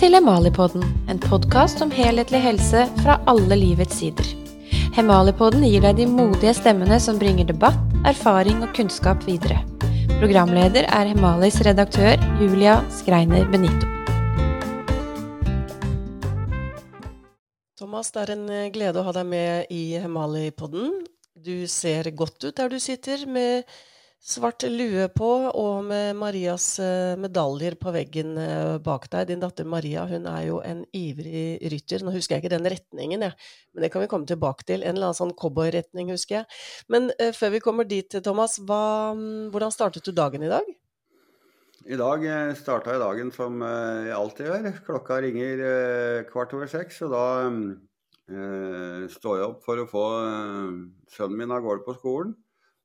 til Hemalipodden, en podkast om helhetlig helse fra alle livets sider. Hemalipodden gir deg de modige stemmene som bringer debatt, erfaring og kunnskap videre. Programleder er Hemalis redaktør Julia Skreiner Benito. Thomas, det er en eh, glede å ha deg med i Hemali-podden. Du ser godt ut der du sitter, med svart lue på og med Marias eh, medaljer på veggen eh, bak deg. Din datter Maria hun er jo en ivrig rytter. Nå husker jeg ikke den retningen, jeg, men det kan vi komme tilbake til. En eller annen sånn cowboyretning, husker jeg. Men uh, før vi kommer dit, Thomas, hva, mm, hvordan startet du dagen i dag? I dag starta jeg dagen som jeg alltid gjør. Klokka ringer kvart over seks, og da eh, står jeg opp for å få sønnen min av gårde på skolen.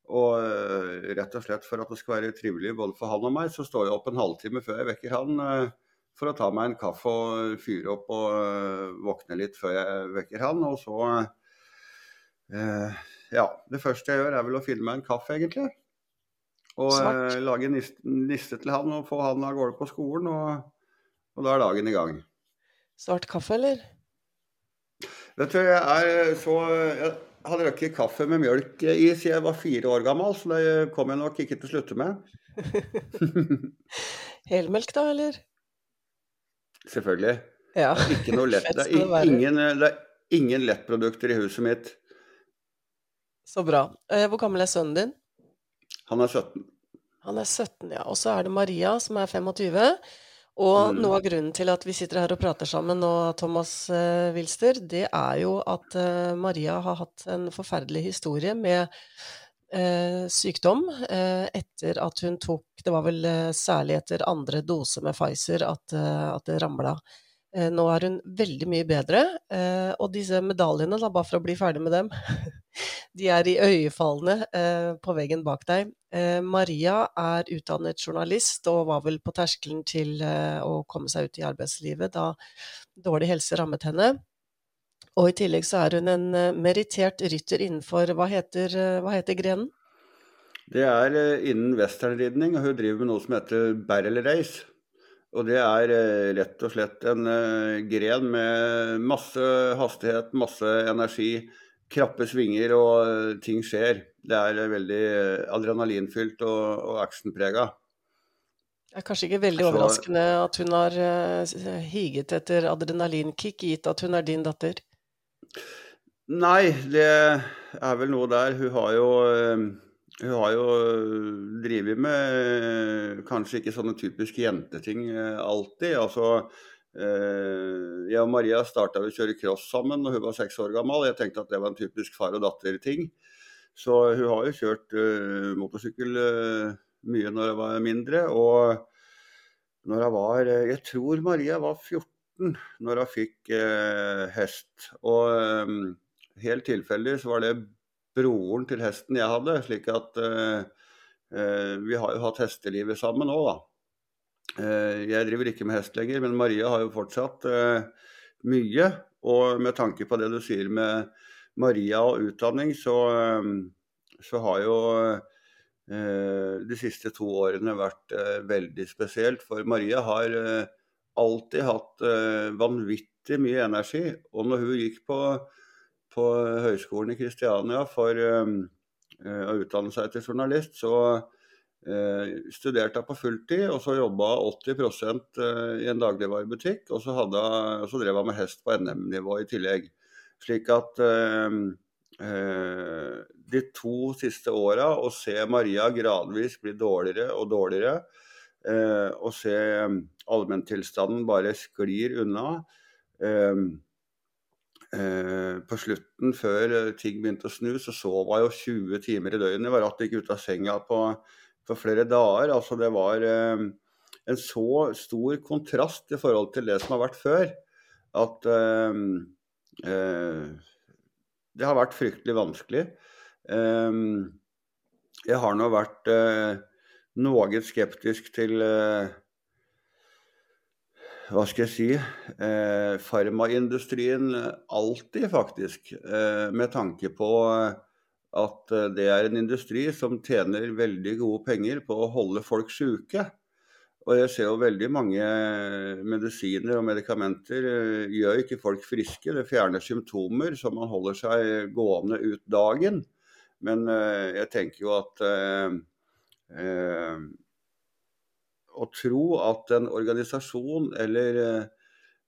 Og uh, rett og slett for at det skal være trivelig både for han og meg, så står jeg opp en halvtime før jeg vekker han uh, for å ta meg en kaffe og fyre opp og uh, våkne litt før jeg vekker han. Og så Ja, det første jeg gjør er vel å finne meg en kaffe, egentlig. Og lage en niste, til han og få han av gårde på skolen, og, og da er dagen i gang. Svart kaffe, eller? Vet du, jeg er så jeg, hadde drukket kaffe med mjølk i siden jeg var fire år gammel, så det kom jeg nok ikke til å slutte med. Helmelk da, eller? Selvfølgelig. Ja. Ikke noe lett. Det er, ingen, det er ingen lettprodukter i huset mitt. Så bra. Eh, hvor gammel er sønnen din? Han er 17. Han er 17, ja. Og så er det Maria som er 25. Og mm. noe av grunnen til at vi sitter her og prater sammen nå, Thomas uh, Wilster, det er jo at uh, Maria har hatt en forferdelig historie med eh, sykdom etter at hun tok Det var vel særlig etter andre dose med Pfizer at, at det ramla. Nå er hun veldig mye bedre, og disse medaljene, da, bare for å bli ferdig med dem, de er i øyefallene på veggen bak deg. Eh, Maria er utdannet journalist og var vel på terskelen til eh, å komme seg ut i arbeidslivet da dårlig helse rammet henne. Og i tillegg så er hun en eh, merittert rytter innenfor Hva heter, hva heter grenen? Det er innen westernridning, og hun driver med noe som heter barrel race. Og det er rett og slett en gren med masse hastighet, masse energi krappe svinger og ting skjer. Det er veldig adrenalinfylt og, og actionprega. Det er kanskje ikke veldig overraskende at hun har higet etter adrenalinkick, gitt at hun er din datter? Nei, det er vel noe der. Hun har jo, hun har jo drevet med uh, kanskje ikke sånne typiske jenteting alltid. Altså jeg og Maria starta å kjøre cross sammen når hun var seks år gammel. Jeg tenkte at det var en typisk far og datter-ting. Så hun har jo kjørt motorsykkel mye når hun var mindre. Og når hun var Jeg tror Maria var 14 når hun fikk hest. Og helt tilfeldig så var det broren til hesten jeg hadde. Slik at vi har jo hatt hestelivet sammen òg, da. Eh, jeg driver ikke med hest lenger, men Maria har jo fortsatt eh, mye. Og med tanke på det du sier med Maria og utdanning, så, eh, så har jo de siste to årene vært veldig spesielt. For Maria har alltid hatt vanvittig mye energi. Og når hun gikk på, på Høgskolen i Kristiania for å utdanne seg til journalist, så studerte studerte på fulltid, og så jobba 80 eh, i en dagligvarebutikk. Og så, hadde, så drev han med hest på NM-nivå i tillegg. Slik at eh, eh, de to siste åra, å se Maria gradvis bli dårligere og dårligere, eh, og se allmenntilstanden bare sklir unna eh, på slutten, før ting begynte å snu, så sov jeg jo 20 timer i døgnet. Var ratt ikke ut av senga på for flere dager. Altså det var eh, en så stor kontrast i forhold til det som har vært før, at eh, eh, det har vært fryktelig vanskelig. Eh, jeg har nå vært eh, noe skeptisk til eh, hva skal jeg si eh, farmaindustrien alltid, faktisk. Eh, med tanke på at eh, det er en industri som tjener veldig gode penger på å holde folk syke. Og jeg ser jo veldig mange medisiner og medikamenter eh, gjør ikke folk friske. Det fjerner symptomer, så man holder seg gående ut dagen. Men eh, jeg tenker jo at eh, eh, Å tro at en organisasjon eller eh,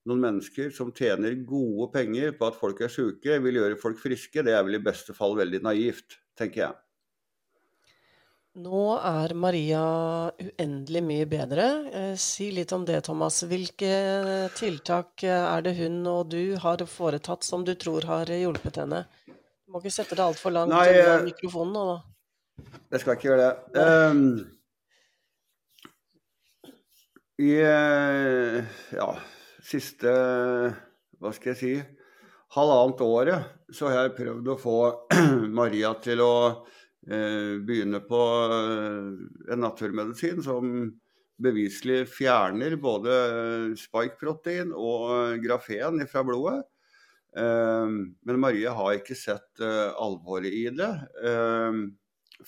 noen mennesker som tjener gode penger på at folk er syke, vil gjøre folk friske, det er vel i beste fall veldig naivt, tenker jeg. Nå er Maria uendelig mye bedre. Eh, si litt om det, Thomas. Hvilke tiltak eh, er det hun og du har foretatt som du tror har hjulpet henne? Du må ikke sette det altfor langt Nei, unna mikrofonen nå, da. Jeg skal ikke gjøre det. Um, I eh, ja, siste hva skal jeg si halvannet året så har jeg prøvd å få Maria til å eh, begynne på eh, en naturmedisin som beviselig fjerner både spike-protein og grafen fra blodet. Eh, men Maria har ikke sett eh, alvoret i det eh,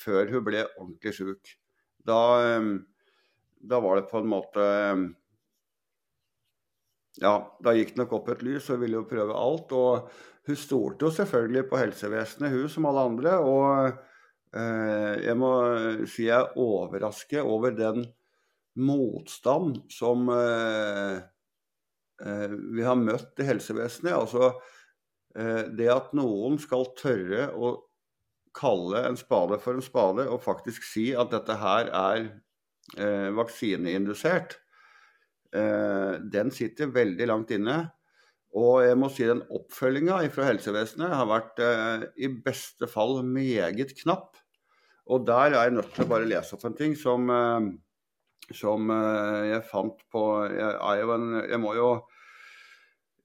før hun ble ordentlig sjuk. Da, da var det på en måte Ja, da gikk det nok opp et lys, og ville jo prøve alt. Og hun stolte jo selvfølgelig på helsevesenet, hun som alle andre. Og eh, jeg må si jeg er overrasket over den motstand som eh, eh, vi har møtt i helsevesenet. Altså eh, det at noen skal tørre å kalle en spade for en spade og faktisk si at dette her er eh, vaksineindusert, eh, den sitter veldig langt inne. Og jeg må si den oppfølginga fra helsevesenet har vært eh, i beste fall meget knapp. Og der er jeg nødt til å bare lese opp en ting som, eh, som eh, jeg fant på jeg, en, jeg må jo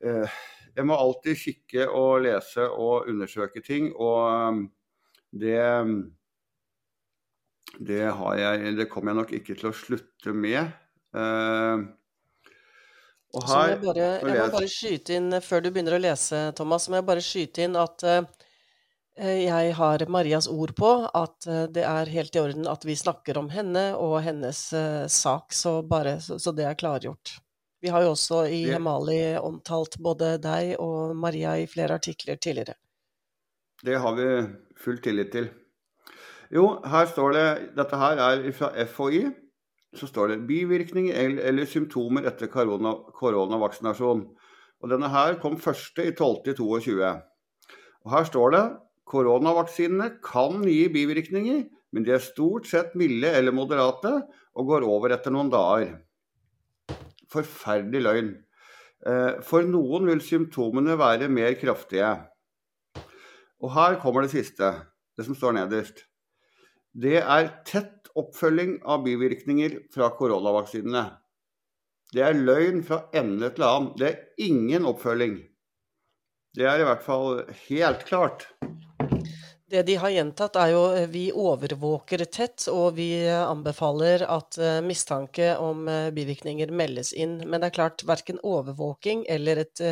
eh, Jeg må alltid kikke og lese og undersøke ting. og det, det, jeg, det kommer jeg nok ikke til å slutte med. Uh, og her, jeg, bare, jeg, må bare skyte inn, Før du begynner å lese, Thomas, må jeg bare skyte inn at uh, jeg har Marias ord på at uh, det er helt i orden at vi snakker om henne og hennes sak, så, bare, så, så, det er klargjort. Vi har jo også i Hemali omtalt både deg og Maria i flere artikler tidligere. Det har vi full tillit til. Jo, her står det Dette her er fra FHI. Så står det bivirkninger eller symptomer etter korona, koronavaksinasjon. Og denne her kom første i 12.22. Og her står det koronavaksinene kan gi bivirkninger, men de er stort sett milde eller moderate og går over etter noen dager. Forferdelig løgn. Eh, for noen vil symptomene være mer kraftige. Og her kommer det siste, det som står nederst. Det er tett oppfølging av bivirkninger fra koronavaksinene. Det er løgn fra ende til annen. Det er ingen oppfølging. Det er i hvert fall helt klart. Det de har gjentatt, er jo eh, vi overvåker tett, og vi anbefaler at eh, mistanke om eh, bivirkninger meldes inn. Men det er klart, verken overvåking eller et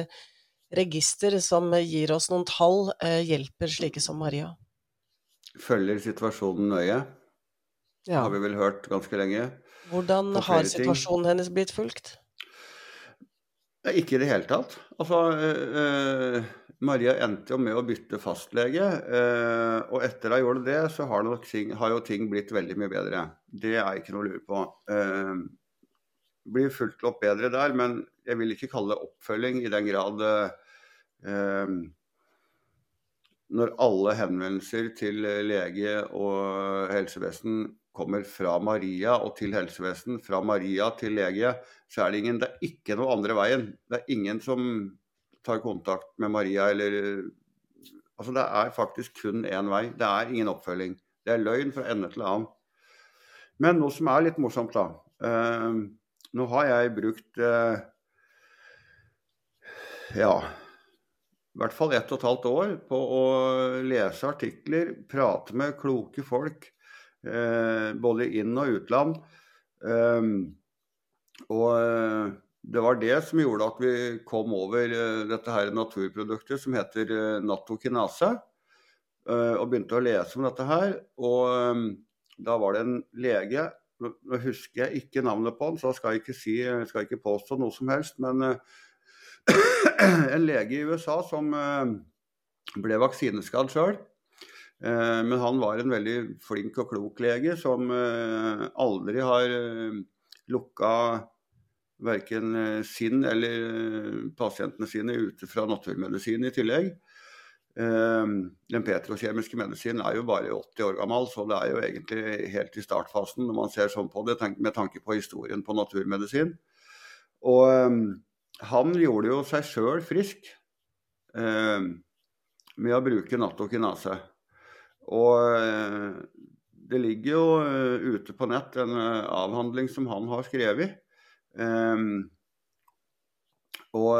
register som gir oss noen tall, hjelper slike som Maria. Følger situasjonen nøye. Ja. Har vi vel hørt ganske lenge. Hvordan har situasjonen ting. hennes blitt fulgt? Ikke i det hele tatt. Altså, eh, Maria endte jo med å bytte fastlege. Eh, og etter at hun gjorde det, så har, ting, har, jo ting blitt veldig mye bedre. Det er ikke noe å lure på. Eh, blir fulgt opp bedre der, men jeg vil ikke kalle det oppfølging i den grad eh, Ehm, når alle henvendelser til lege og helsevesen kommer fra Maria og til helsevesen, fra Maria til lege, så er det ingen Det er ikke noe andre veien. Det er ingen som tar kontakt med Maria eller Altså det er faktisk kun én vei. Det er ingen oppfølging. Det er løgn fra ende til annen. Men noe som er litt morsomt, da. Eh, nå har jeg brukt eh, ja i hvert fall ett og et halvt år på å lese artikler, prate med kloke folk, eh, både inn- og utland. Eh, og eh, det var det som gjorde at vi kom over uh, dette her naturproduktet som heter uh, natokinase. Uh, og begynte å lese om dette her. Og um, da var det en lege Nå husker jeg ikke navnet på han, så skal jeg ikke, si, skal jeg ikke påstå noe som helst. Men en lege i USA som ble vaksineskadd sjøl. Men han var en veldig flink og klok lege som aldri har lukka verken sin eller pasientene sine ute fra naturmedisin i tillegg. Den petrokjemiske medisinen er jo bare 80 år gammel, så det er jo egentlig helt i startfasen når man ser sånn på det, med tanke på historien på naturmedisin. Og han gjorde jo seg sjøl frisk med å bruke natokinase. Og eh, det ligger jo eh, ute på nett en eh, avhandling som han har skrevet. Og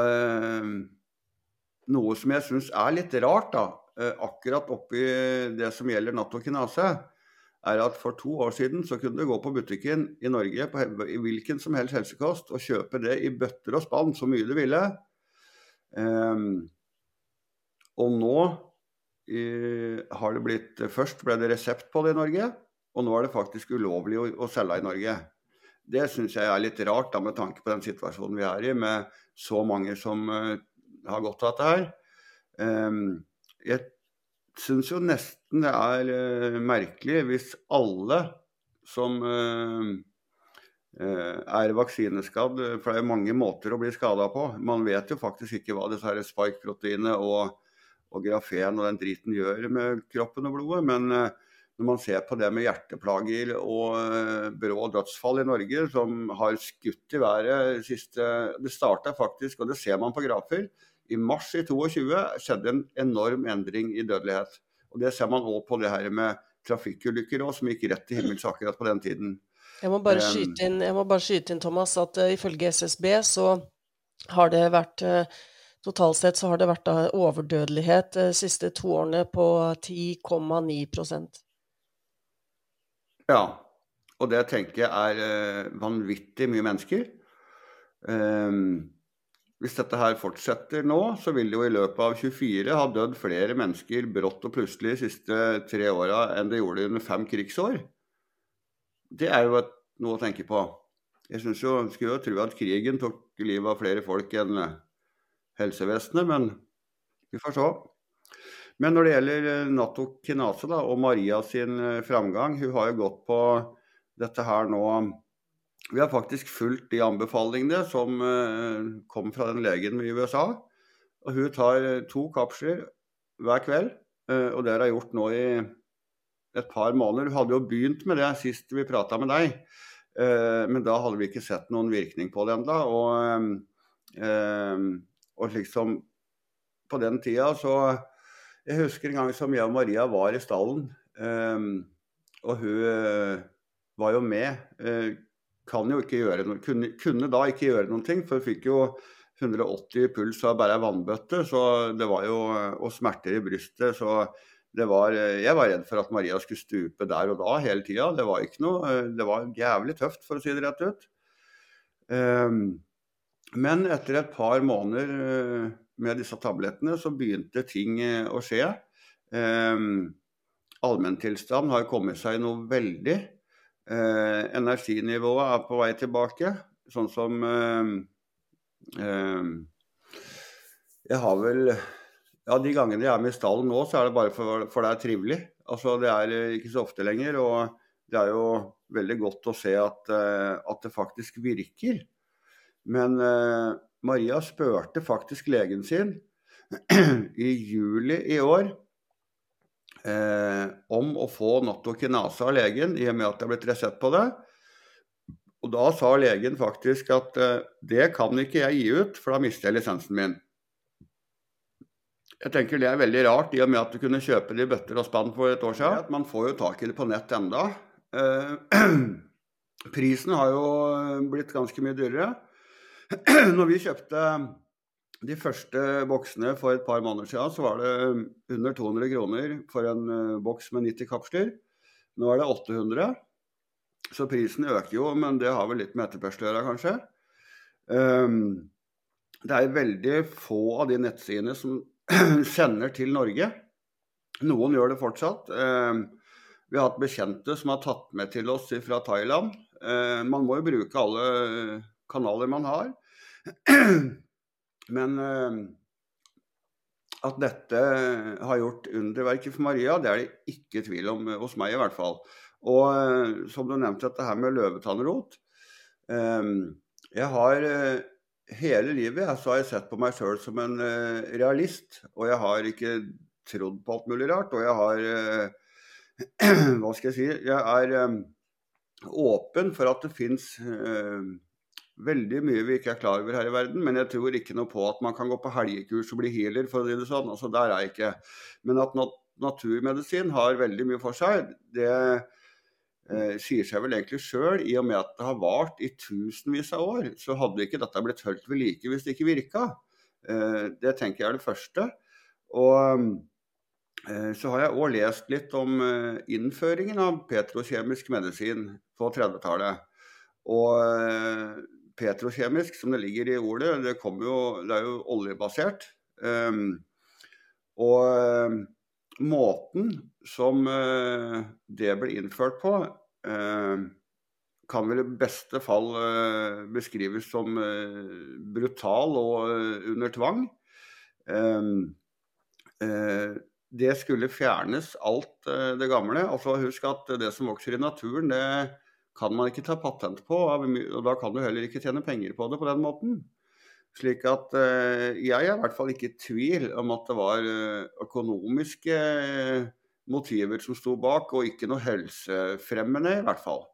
noe som jeg syns er litt rart, da, akkurat oppi det som gjelder nattokinase, er at for to år siden så kunne du gå på butikken i Norge på i hvilken som helst helsekost og kjøpe det i bøtter og spann så mye du ville. Um, og nå i, har det blitt Først ble det resept på det i Norge, og nå er det faktisk ulovlig å, å selge i Norge. Det syns jeg er litt rart, da, med tanke på den situasjonen vi er i, med så mange som uh, har godt av dette her. Um, jeg syns jo nesten det er uh, merkelig hvis alle som uh, er vaksineskadd, for det er jo mange måter å bli skada på. Man vet jo faktisk ikke hva disse spike-proteinene og og grafen og den driten gjør med kroppen og blodet. Men eh, når man ser på det med hjerteplager og eh, brå dødsfall i Norge, som har skutt i været siste Det starta faktisk, og det ser man på grafer, i mars i 22 skjedde en enorm endring i dødelighet. Og Det ser man òg på det her med trafikkulykker også, som gikk rett til himmels akkurat på den tiden. Jeg må bare skyte inn, må bare skyte inn Thomas, at uh, ifølge SSB så har det vært uh, Totalt sett så har det vært overdødelighet de siste to årene på 10,9% Ja, og det tenker jeg er eh, vanvittig mye mennesker. Um, hvis dette her fortsetter nå, så vil det jo i løpet av 24 ha dødd flere mennesker brått og plutselig de siste tre åra enn det gjorde under fem krigsår. Det er jo noe å tenke på. Jeg synes jo, skulle jo tro at krigen tok livet av flere folk enn helsevesenet, men vi får se. Men når det gjelder eh, Nato Kinase da, og Maria sin eh, framgang, hun har jo gått på dette her nå Vi har faktisk fulgt de anbefalingene som eh, kom fra den legen i USA. Og hun tar to kapsler hver kveld, og det har hun gjort nå i et par måneder. Hun hadde jo begynt med det sist vi prata med deg, men da hadde vi ikke sett noen virkning på det ennå. Og liksom På den tida så Jeg husker en gang som jeg og Maria var i stallen, og hun var jo med. Kan jo ikke gjøre noe, kunne, kunne, da ikke gjøre noen ting, for hun fikk jo 180 puls av bare ei vannbøtte, så det var jo, og smerter i brystet. så det var, jeg var redd for at Maria skulle stupe der og da hele tida. Det var ikke noe, det var jævlig tøft, for å si det rett ut. Um, men etter et par måneder eh, med disse tablettene, så begynte ting eh, å skje. Eh, Allmenntilstanden har kommet seg noe veldig. Eh, energinivået er på vei tilbake. Sånn som eh, eh, Jeg har vel Ja, de gangene jeg er med i stallen nå, så er det bare for, for det er trivelig. Altså, det er ikke så ofte lenger. Og det er jo veldig godt å se at, at det faktisk virker. Men eh, Maria spurte faktisk legen sin i juli i år eh, om å få nattokinase av legen, i og med at det er blitt resept på det. Og da sa legen faktisk at eh, det kan ikke jeg gi ut, for da mister jeg lisensen min. Jeg tenker det er veldig rart, i og med at du kunne kjøpe det i bøtter og spann for et år siden. Man får jo tak i det på nett enda. Eh, prisen har jo blitt ganske mye dyrere. Når vi kjøpte de første boksene for et par måneder siden, så var det under 200 kroner for en eh, boks med 90 kapsler. Nå er det 800. Så prisen øker jo, men det har vel litt med etterspørsel å gjøre, kanskje. Um, det er veldig få av de nettsidene som sender til Norge. Noen gjør det fortsatt. Um, vi har hatt bekjente som har tatt med til oss fra Thailand. Eh, man må jo bruke alle kanaler man har. Men eh, at dette har gjort underverket for Maria, det er det ikke tvil om hos meg i hvert fall. Og eh, som du nevnte, dette her med løvetannrot. Jeg har hele livet så har jeg sett på meg sjøl som en realist. Og jeg har ikke trodd på alt mulig rart. Og jeg har Hva skal jeg si? Jeg er åpen for at det fins veldig mye vi ikke er klar over her i verden. Men jeg tror ikke noe på at man kan gå på helgekurs og bli healer, for å si det sånn. Altså, der er jeg ikke. Men at naturmedisin har veldig mye for seg, det eh, sier seg vel egentlig sjøl. I og med at det har vart i tusenvis av år, så hadde ikke dette blitt holdt ved like hvis det ikke virka. Eh, det tenker jeg er det første. Og eh, så har jeg òg lest litt om eh, innføringen av petrokjemisk medisin på 30-tallet. Og eh, petrokjemisk, som det ligger i ordet. Det, jo, det er jo oljebasert. Um, og um, måten som uh, det ble innført på, uh, kan vel i beste fall uh, beskrives som brutal og under tvang. Um, det skulle fjernes alt det gamle. Altså Husk at det som vokser i naturen, det kan man ikke ta patent på, og da kan du heller ikke tjene penger på det på den måten. Slik at eh, jeg er i hvert fall ikke i tvil om at det var eh, økonomiske eh, motiver som sto bak, og ikke noe helsefremmende, i hvert fall.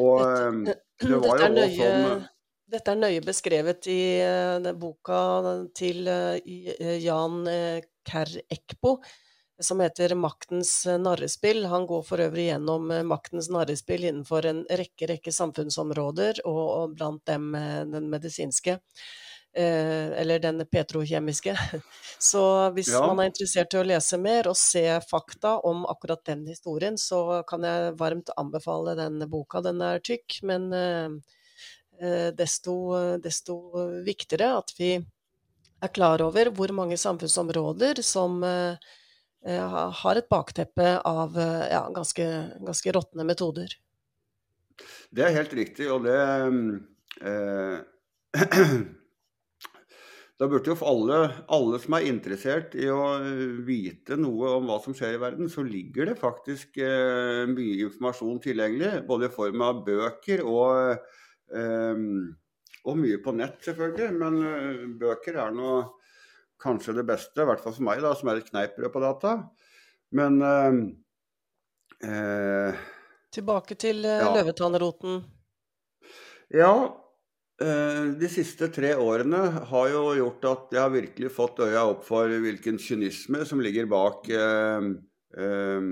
Og dette, det var jo også sånn Dette er nøye beskrevet i boka til Jan Kerr Ekbo som heter Maktens eh, narrespill. Han går for øvrig gjennom eh, maktens narrespill innenfor en rekke, rekke samfunnsområder, og, og blant dem eh, den medisinske. Eh, eller den petrokjemiske. Så hvis ja. man er interessert i å lese mer og se fakta om akkurat den historien, så kan jeg varmt anbefale den boka. Den er tykk, men eh, desto, desto viktigere at vi er klar over hvor mange samfunnsområder som eh, Eh, har et bakteppe av eh, ja, ganske, ganske råtne metoder. Det er helt riktig, og det eh, Da burde jo alle, alle, som er interessert i å vite noe om hva som skjer i verden, så ligger det faktisk eh, mye informasjon tilgjengelig. Både i form av bøker og, eh, og mye på nett, selvfølgelig. Men eh, bøker er noe kanskje det beste, i hvert fall for meg, da, som er et kneippbrød på data. Men eh, eh, Tilbake til eh, ja. løvetannroten. Ja. Eh, de siste tre årene har jo gjort at jeg har virkelig fått øya opp for hvilken kynisme som ligger bak eh, eh,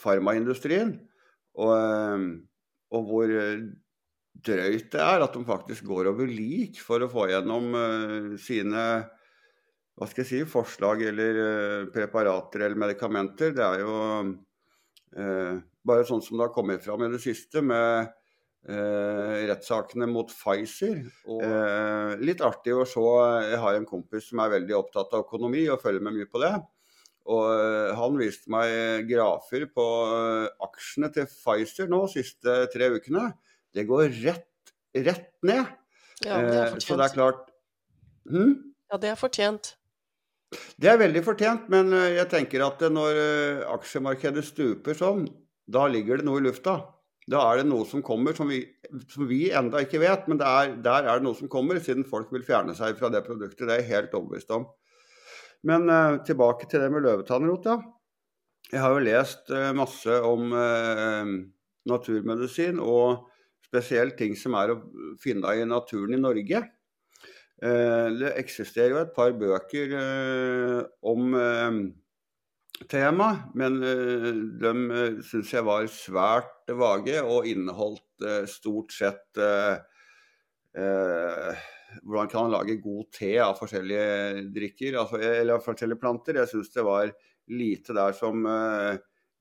farmaindustrien. Og, og hvor drøyt det er at de faktisk går over lik for å få gjennom sine hva skal jeg si, forslag eller uh, preparater eller medikamenter. Det er jo uh, bare sånn som det har kommet fram i det siste med uh, rettssakene mot Pfizer. Og, litt artig å se. Jeg har en kompis som er veldig opptatt av økonomi og følger med mye på det. Og han viste meg grafer på aksjene til Pfizer nå de siste tre ukene. Det går rett, rett ned. Ja, det er fortjent. så det er klart hmm? Ja, det er fortjent. Det er veldig fortjent, men eh, jeg tenker at når eh, aksjemarkedet stuper sånn, da ligger det noe i lufta. Da er det noe som kommer som vi, som vi enda ikke vet, men er, der er det noe som kommer, siden folk vil fjerne seg fra det produktet. Det er jeg helt overbevist om. Men uh, tilbake til det med løvetannrot. Ja. Jeg har jo lest uh, masse om uh, naturmedisin, og spesielt ting som er å finne i naturen i Norge. Eh, det eksisterer jo et par bøker eh, om tema, temaet, men de syns jeg var svært vage og inneholdt stort sett hvordan kan man lage god te av forskjellige drikker, altså, eller forskjellige planter. Jeg syns det var lite der som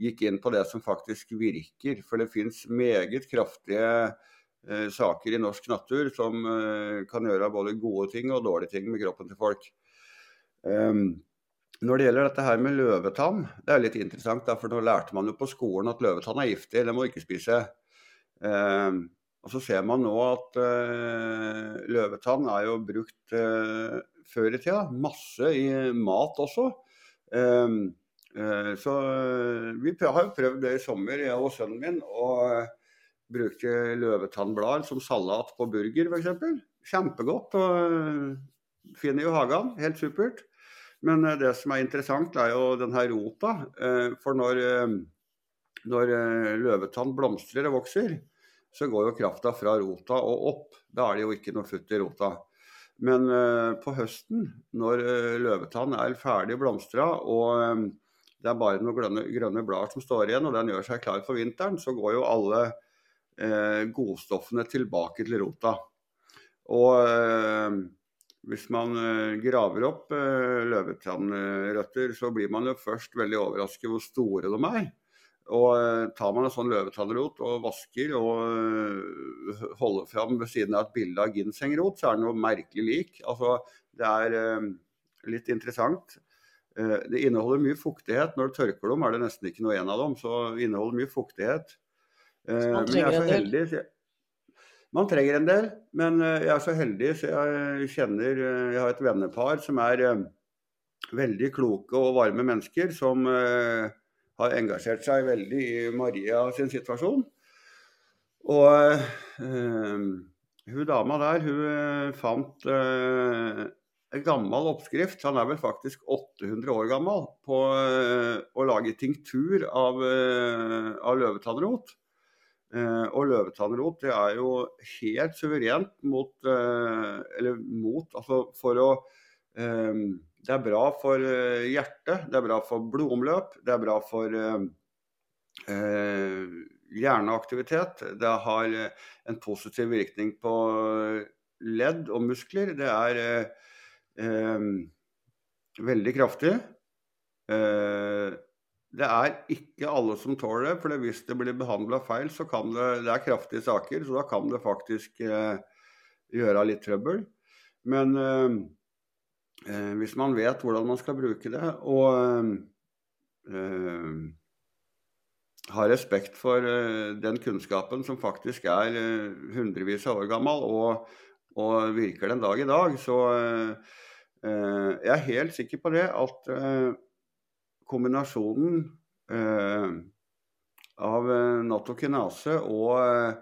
gikk inn på det som faktisk virker. For det fins meget kraftige eh, saker i norsk natur som eh, kan gjøre både gode ting og dårlige ting med kroppen til folk. Um, når det gjelder dette her med løvetann, det er litt interessant. For nå lærte man jo på skolen at løvetann er giftig, det må du ikke spise. Eh, og så ser man nå at eh, løvetann er jo brukt eh, før i tida. Masse i mat også. Eh, eh, så vi har jo prøvd det i sommer, jeg og sønnen min, å bruke løvetannblader som salat på burger f.eks. Kjempegodt. og Finner jo hagen. Helt supert. Men det som er interessant, er jo denne rota. For når, når løvetann blomstrer og vokser, så går jo krafta fra rota og opp. Da er det jo ikke noe futt i rota. Men på høsten, når løvetann er ferdig blomstra og det er bare noen grønne, grønne blader som står igjen, og den gjør seg klar for vinteren, så går jo alle godstoffene tilbake til rota. Og hvis man graver opp løvetannrøtter, så blir man jo først veldig overrasket hvor store de er. Og eh, tar man en sånn løvetannrot og vasker og eh, holder fram ved siden av et bilde av ginsengrot, så er det noe merkelig lik. Altså, det er eh, litt interessant. Det inneholder mye fuktighet. Når du tørker dem, er det nesten ikke noe igjen av dem. Så det inneholder mye fuktighet. Man trenger en del? Heldig, man trenger en del, men jeg er så heldig så jeg kjenner Jeg har et vennepar som er veldig kloke og varme mennesker, som har engasjert seg veldig i Maria sin situasjon. Og hun dama der, hun eh, fant en gammel oppskrift, han er vel faktisk 800 år gammel, på å lage tinktur av, av løvetannrot. Og løvetannrot det er jo helt suverent mot Eller mot, altså for å det er bra for eh, hjertet, det er bra for blodomløp, det er bra for eh, eh hjerneaktivitet. Det har eh, en positiv virkning på ledd og muskler. Det er eh, veldig kraftig. Eh, det er ikke alle som tåler det, for hvis det blir behandla feil, så kan det Det er kraftige saker, så da kan det faktisk gjøre litt trøbbel. Men eh, hvis man vet hvordan man skal bruke det, og eh, har respekt for eh, den kunnskapen som faktisk er eh, hundrevis av år gammel og, og, virker den dag i dag, så eh, jeg er helt sikker på det at kombinasjonen av natokinase og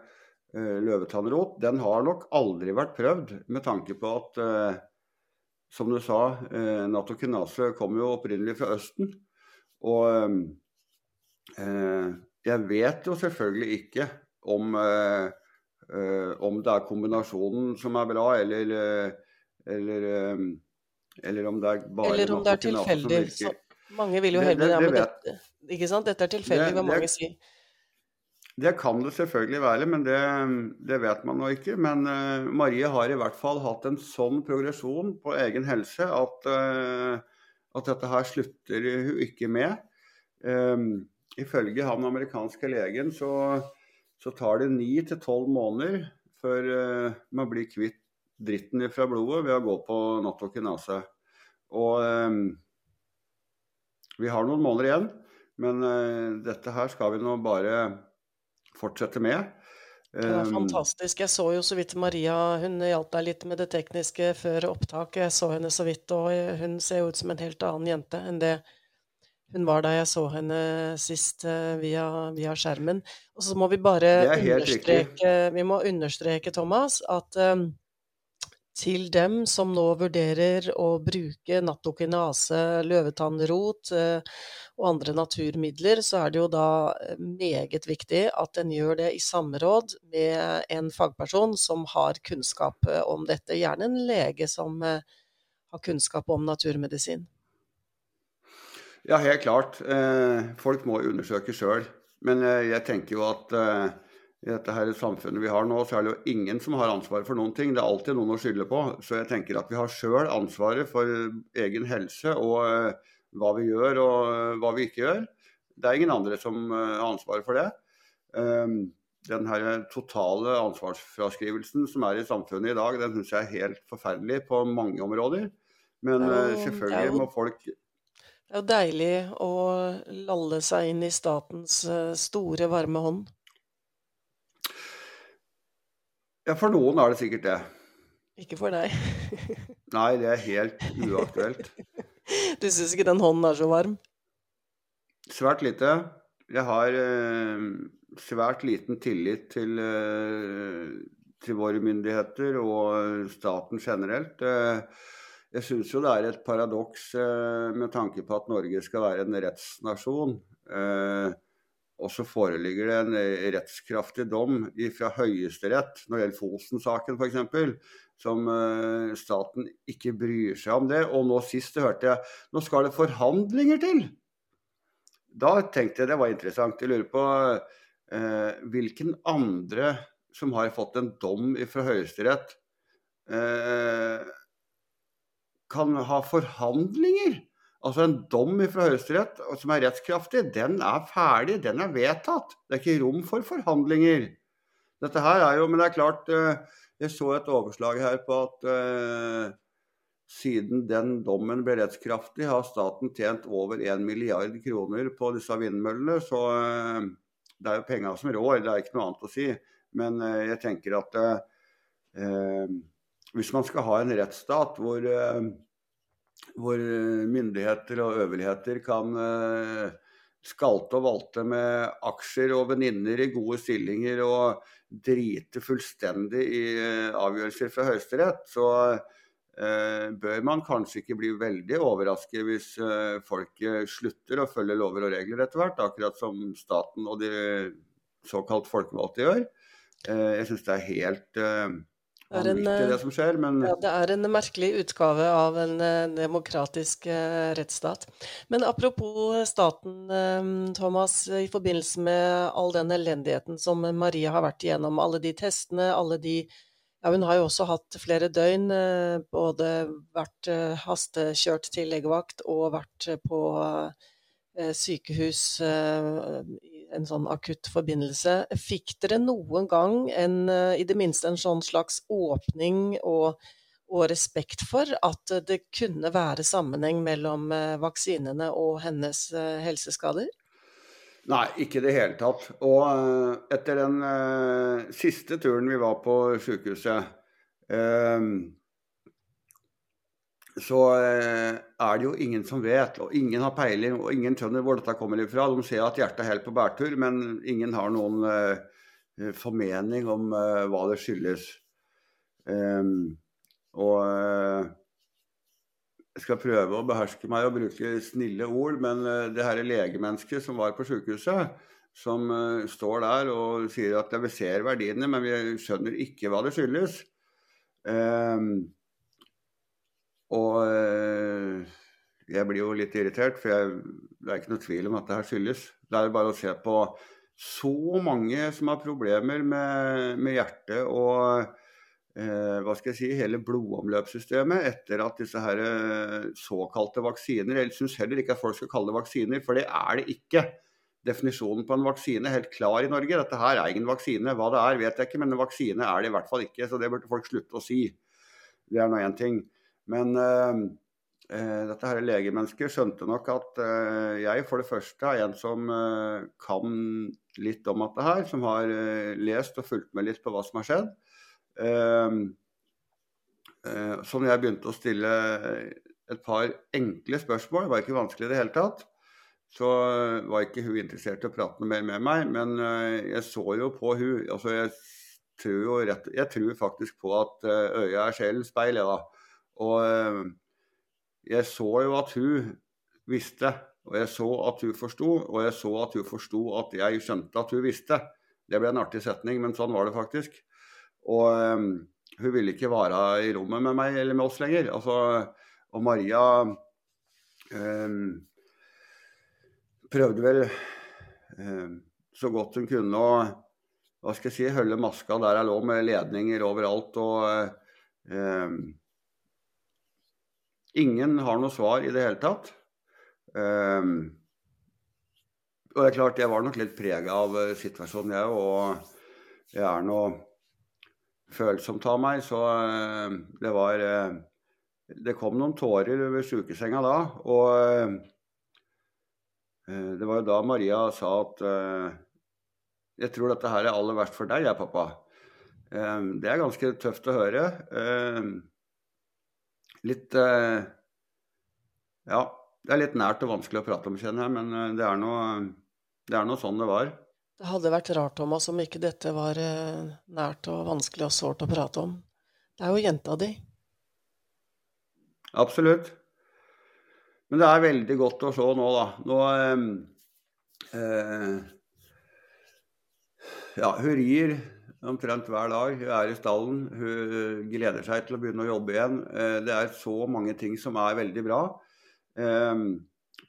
løvetannrot, den har nok aldri vært prøvd med tanke på at som du sa, eh, natokinase kom jo opprinnelig fra Østen. Og eh, jeg vet jo selvfølgelig ikke om, eh, eh om det er kombinasjonen som er bra, eller, eh, eller, eh, eller om det er bare Eller om det er tilfeldig. Mange vil jo hevde det, det, det, det, sant? Dette er tilfeldig, hva mange sier. Det kan det selvfølgelig være, men det, det vet man nå ikke. Men uh, Marie har i hvert fall hatt en sånn progresjon på egen helse at, uh, at dette her slutter hun ikke med. Um, ifølge han amerikanske legen så, så tar det ni til tolv måneder før uh, man blir kvitt dritten fra blodet ved å gå på natokinase. Og um, vi har noen måneder igjen, men dette her skal vi nå bare fortsette med. Det er ehm, fantastisk. Jeg så jo så vidt Maria, hun hjalp deg litt med det tekniske før opptak. Jeg så henne så vidt, og hun ser jo ut som en helt annen jente enn det hun var da jeg så henne sist eh, via, via skjermen. Og så må vi bare understreke, vi må understreke, Thomas, at um, til dem som nå vurderer å bruke nattokinase, løvetannrot eh, og andre naturmidler, så er det jo da eh, meget viktig at en gjør det i samråd med en fagperson som har kunnskap eh, om dette. Gjerne en lege som har kunnskap om naturmedisin. Ja, helt klart. Folk må undersøke sjøl. Men jeg tenker jo at i dette her samfunnet vi har nå, så er det jo ingen som har ansvaret for noen ting. Det er alltid noen å skylde på. Så jeg tenker at vi har sjøl ansvaret for egen helse og uh, hva vi gjør og uh, hva vi ikke gjør. Det er ingen andre som har ansvaret for det. Um, den her totale ansvarsfraskrivelsen som er i samfunnet i dag, den syns jeg er helt forferdelig på mange områder. Men selvfølgelig må folk Det er jo deilig å lalle seg inn i statens store, varme hånd. Ja, for noen er det sikkert det. Ikke for deg. Nei, det er helt uaktuelt. Du syns ikke den hånden er så varm? Svært lite. Jeg har eh, svært liten tillit til, eh, til, våre myndigheter og staten generelt. Eh, jeg syns jo det er et paradoks eh, med tanke på at Norge skal være en rettsnasjon. Eh, og så foreligger det en eh, rettskraftig dom fra Høyesterett når det gjelder Fosen-saken f.eks., som uh, staten ikke bryr seg om det. Og nå sist hørte jeg nå skal det forhandlinger til! Da tenkte jeg det var interessant. Jeg lurer på eh, hvilken andre som har fått en dom fra Høyesterett, eh, kan ha forhandlinger Altså En dom fra Høyesterett som er rettskraftig, den er ferdig, den er vedtatt. Det er ikke rom for forhandlinger. Dette her er jo, Men det er klart, eh, jeg så et overslag her på at uh, siden den dommen ble rettskraftig, har staten tjent over 1 milliard kroner på disse vindmøllene. Så uh, det er jo penga som rår, det er ikke noe annet å si. Men uh, jeg tenker at hvis man skal ha en rettsstat hvor hvor eh, myndigheter og øvrigheter kan eh, skalte og valte med aksjer og venninner i gode stillinger og drite fullstendig i eh, avgjørelser fra Høyesterett, så bør man kanskje ikke bli veldig overrasket hvis eh, folk slutter å følge lover og regler etter hvert, akkurat som staten og de såkalt folkevalgte gjør. Jeg syns det er helt det er, en, det, som skjer, men... ja, det er en merkelig utgave av en uh, demokratisk uh, rettsstat. Men apropos staten, Thomas. I forbindelse med all den elendigheten som Maria har vært igjennom, alle de testene, alle de ja, Hun har jo også hatt flere døgn, både vært hastekjørt til legevakt og vært på sykehus en sånn akutt forbindelse. Fikk dere noen gang en, eh, i det minste en sånn slags åpning og, og respekt for at det kunne være sammenheng mellom eh, vaksinene og hennes eh, helseskader? Nei, ikke i det hele tatt. Og etter den siste turen vi var på sykehuset, så eh, er det jo ingen som vet, og ingen har peiling, og ingen skjønner hvor dette kommer ifra. De ser at hjertet er helt på bærtur, men ingen har noen uh, formening om uh, hva det skyldes. Um, og jeg skal prøve å beherske meg og bruke snille ord, men det her legemennesket som var på sykehuset, som står der og sier at vi ser verdiene, men vi skjønner ikke hva det skyldes. Um, og eh, jeg blir jo litt irritert, for jeg, det er ikke noe tvil om at det her skyldes. Det er bare å se på så mange som har problemer med, med hjertet og eh, hva skal jeg si, hele blodomløpssystemet etter at disse her eh, såkalte vaksiner Jeg syns heller ikke at folk skal kalle det vaksiner, for det er det ikke. Definisjonen på en vaksine er helt klar i Norge. Dette her er ingen vaksine. Hva det er, vet jeg ikke, men en vaksine er det i hvert fall ikke. Så det burde folk slutte å si. Det er nå én ting. Men uh, dette her legemennesket skjønte nok at uh, jeg for det første er en som kan litt om dette her, som har lest og fulgt med litt på hva som har skjedd. Så når jeg begynte å stille et par enkle spørsmål, det var ikke vanskelig i det hele tatt, så var ikke hun interessert i å prate noe mer med meg. Men jeg så jo på hun, altså jeg tror, jo rett, jeg tror faktisk på at øya er sjelens speil, jeg da. Og eh, jeg så jo at hun visste, og jeg så at hun forsto, og jeg så at hun forsto at jeg skjønte at hun visste. Det ble en artig setning, men sånn var det faktisk. Og um, hun ville ikke være i rommet med meg eller med oss lenger. Altså, og Maria um, prøvde vel um, så godt hun kunne å hva skal jeg si, holde maska der jeg lå med ledninger overalt. og Ingen har noe svar i det hele tatt. Um, og det er klart, jeg var nok litt prega av eh, situasjonen, jeg Og jeg er nå følsomt av meg, så uh, det var uh, Det kom noen tårer ved sjukesenga da. Og uh, det var jo da Maria sa at Jeg tror dette her er aller verst for deg, jeg, pappa. Det er ganske tøft å høre. Litt Ja, det er litt nært og vanskelig å prate om, kjenner jeg, men det er nå sånn det var. Det hadde vært rart, Thomas, om ikke dette var nært og vanskelig og sårt å prate om. Det er jo jenta di. Absolutt. Men det er veldig godt å se nå, da. Nå eh, Ja, hun rir omtrent hver dag. Hun er i stallen. Hun gleder seg til å begynne å jobbe igjen. Eh, det er så mange ting som er veldig bra. Eh,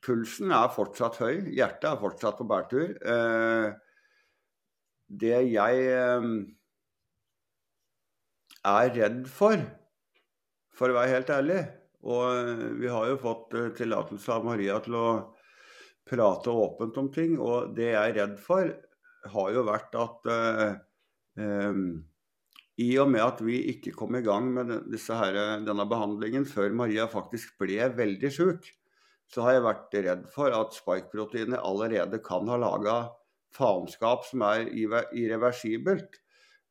pulsen er fortsatt høy. Hjertet er fortsatt på bærtur. Eh, det jeg eh, er redd for, for å være helt ærlig og eh, vi har jo fått eh, tillatelse av Maria til å prate åpent om ting. Og det jeg er redd for, har jo vært at eh, eh, i og med at vi ikke kom i gang med her, denne behandlingen før Maria faktisk ble veldig syk, så har jeg vært redd for at spike-proteinet allerede kan ha laga faenskap som er irreversibelt.